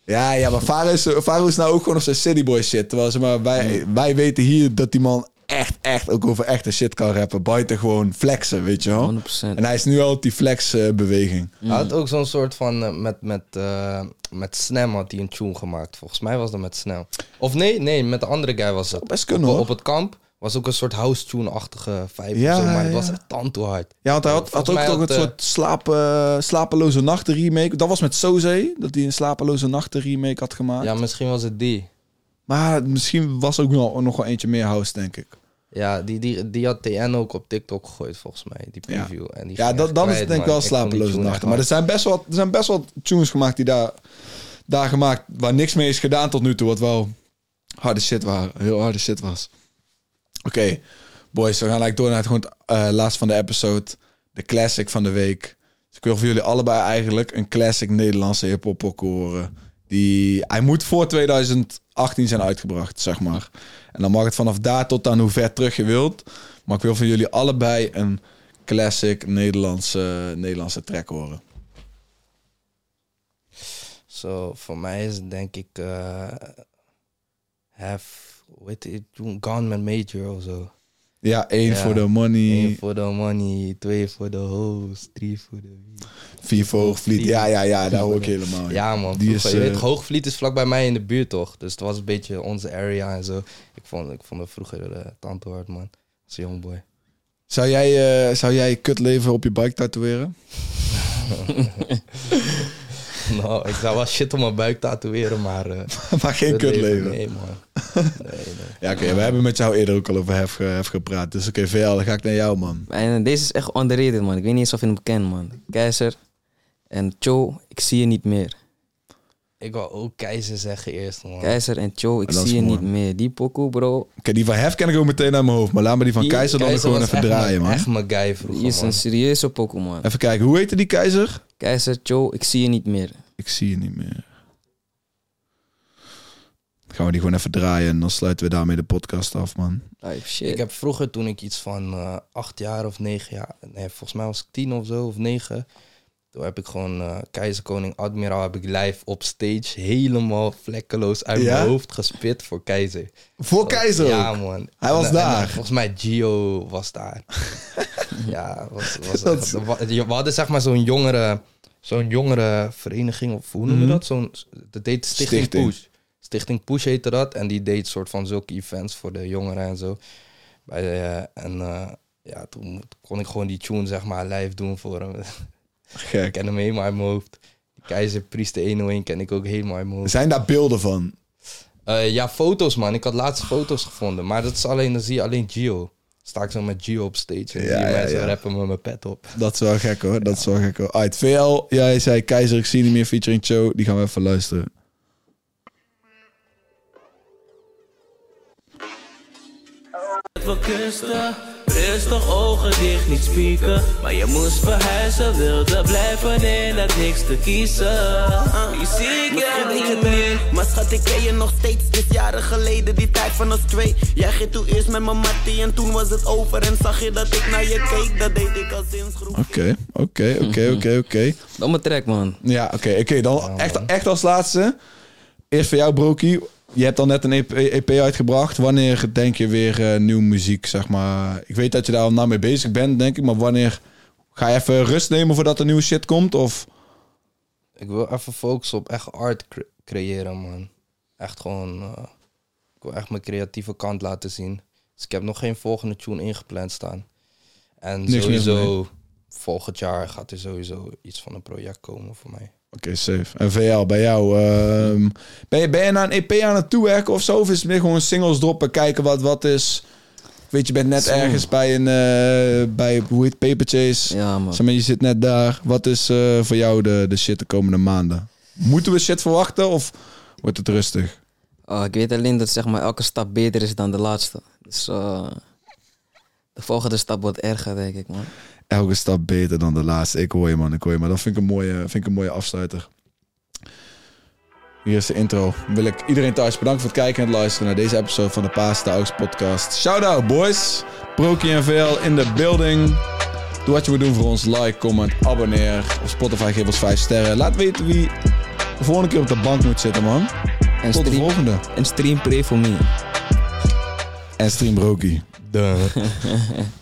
Ja, ja, maar Faro is, Faro is nou ook gewoon op zijn cityboy shit. Terwijl zeg maar, wij, wij weten hier dat die man echt, echt ook over echte shit kan rappen. Buiten gewoon flexen, weet je wel. 100%. En hij is nu al op die flex-beweging. Hij had ook zo'n soort van, eh, met, met, eh, met Snam had hij een tune gemaakt. Volgens mij was dat met Snam. Of nee, nee, met de andere guy was het. best kunnen, op, hoor. op het kamp Was ook een soort house tune-achtige vibe Ja, of zo, maar het was echt tandtoehard. Ja, want hij had, had ook toch een eh, soort slaap, eh, slapeloze nachten remake. Dat was met Soze, dat hij een slapeloze nachten remake had gemaakt. Ja, misschien was het die. Maar misschien was ook nog, nog wel eentje meer house, denk ik. Ja, die, die, die had TN ook op TikTok gegooid volgens mij, die Ja. preview. En die Ja, dat, dan is het denk ik wel slapeloze nachten. Maar er zijn best wel, er zijn best wel tunes gemaakt die daar, daar gemaakt, waar niks mee is gedaan tot nu toe. Wat wel harde shit waren, heel harde shit was. Oké, boys, we gaan eigenlijk door naar het gewoon het eh, laatste van de episode. De classic van de week. Dus ik wil voor jullie allebei eigenlijk een classic Nederlandse hip-hop horen. Die, hij moet voor 2018 zijn uitgebracht, zeg maar. En dan mag het vanaf daar tot aan hoe ver terug je wilt. Maar ik wil van jullie allebei een classic Nederlandse, Nederlandse track horen. Zo, voor mij is het denk ik eh have, toen Gone met Major of zo. Ja, één voor de money, Eén voor de money, twee voor de hoes, drie voor de. Vier voor Hoogvliet. Ja, ja, ja, daar hoor ik helemaal. Ja man, Die vroeger, is, je weet, eh, Hoogvliet is vlak bij mij in de buurt toch? Dus het was een beetje onze area en zo. Ik vond, ik vond het vroeger uh, tante hard man, als jongboy. Zou jij, eh zou jij kutleven op je bike tatoeëren? <laughs> nou, ik zou wel shit op mijn buik tatoeëren, maar... eh, <laughs> maar geen kutleven. Nee man. <laughs> Nee, nee. Ja, oké, we hebben met jou eerder ook al over hef, hef gepraat. Dus oké, VL, dan ga ik naar jou, man. En deze is echt underrated, man. Ik weet niet eens of je hem kent, man. Keizer en Cho, ik zie je niet meer. Ik wil ook keizer zeggen eerst man. Keizer en Cho, ik zie je mooi. niet meer. Die pokoe, bro, Oké, die van hef ken ik ook meteen uit mijn hoofd. Maar laat me die van Die Keizer dan gewoon even draaien, man. Echt mijn guy vroeger die is man. een serieuze pokoe, man. Even kijken, hoe heette die Keizer? Keizer, Cho, ik zie je niet meer. Ik zie je niet meer. Gaan we die gewoon even draaien en dan sluiten we daarmee de podcast af, man. Type shit. Ik heb vroeger toen ik iets van eh, acht jaar of negen jaar, nee, volgens mij was ik tien of zo of negen. Toen heb ik gewoon Keizer Koning Admiraal heb ik live op stage helemaal vlekkeloos uit Ja? mijn hoofd gespit voor Keizer. Voor Keizer Ja man. Hij was En- daar. eh, volgens mij Gio was daar. <laughs> ja, was, was, Dat we we hadden zeg maar zo'n jongere, zo'n jongere vereniging of hoe noem je Mhm. dat? Zo'n, dat deed Stichting, Stichting. Push. Stichting Push heette dat. En die deed soort van zulke events voor de jongeren en zo. Bij de, eh, en ja, toen kon ik gewoon die tune zeg maar live doen voor hem. <laughs> ik Gek. ken hem helemaal uit mijn hoofd. Die Keizer Priester 101 ken ik ook helemaal uit mijn hoofd. Zijn daar beelden van? Eh, ja, foto's man. Ik had laatst foto's gevonden. Maar dat is alleen, dan zie je alleen Gio. Sta ik zo met Gio op stage en Ja, zie je ja, mij zo ja. rappen met mijn pet op. Dat is wel gek hoor, dat is wel gek hoor. Uit VL, jij zei Keizer, ik zie niet meer featuring Cho. Die gaan we even luisteren. We kusten, rustig ogen dicht, niet spieken. Maar je moest verhuizen, wilde blijven en had niks te kiezen. Nu zie ik je niet meer. Maar schat, ik ken je nog steeds. Dit jaren geleden, die tijd van ons twee. Jij ging toen eerst met mijn mattie en toen was het over. En zag je dat ik naar je keek, dat deed ik al sinds groep. Oké, oké, oké, oké, oké. Domme track, man. Ja, oké, oké. Dan echt, echt als laatste. Eerst voor jou, Brokie. Je hebt al net een EP, EP uitgebracht. Wanneer denk je weer eh, nieuwe muziek, zeg maar? Ik weet dat je daar al nou mee bezig bent, denk ik. Maar wanneer ga je even rust nemen voordat er nieuwe shit komt? Of... Ik wil even focussen op echt art cre- creëren, man. Echt gewoon... eh, ik wil echt mijn creatieve kant laten zien. Dus ik heb nog geen volgende tune ingepland staan. En Niks meer sowieso... Volgend jaar gaat er sowieso iets van een project komen voor mij. Oké, safe. En VL, bij jou. ehm, ben, je, ben je naar een EP aan het toewerken of zo? Of is het meer gewoon singles droppen, kijken wat wat is? Weet, je bent net ergens bij een... eh, bij, hoe heet het, Paper Chase? Ja, man. Zeg maar, je zit net daar. Wat is eh, voor jou de, de shit de komende maanden? Moeten we shit verwachten of wordt het rustig? Oh, ik weet alleen dat zeg maar, elke stap beter is dan de laatste. Dus eh, de volgende stap wordt erger, denk ik, man. Elke stap beter dan de laatste. Ik hoor je, man. Ik hoor je, maar dat vind ik een mooie, vind ik een mooie afsluiter. Hier is de intro. Wil ik iedereen thuis bedanken voor het kijken en het luisteren naar deze episode van de Paas de Aux podcast. Shout out, boys. Brokie en VL in de building. Doe wat je moet doen voor ons. Like, comment, abonneer. Op Spotify geef ons 5 sterren. Laat weten wie de volgende keer op de bank moet zitten, man. En Tot de stream, volgende. en stream Pray For Me. En stream Brokie. Duh. <laughs>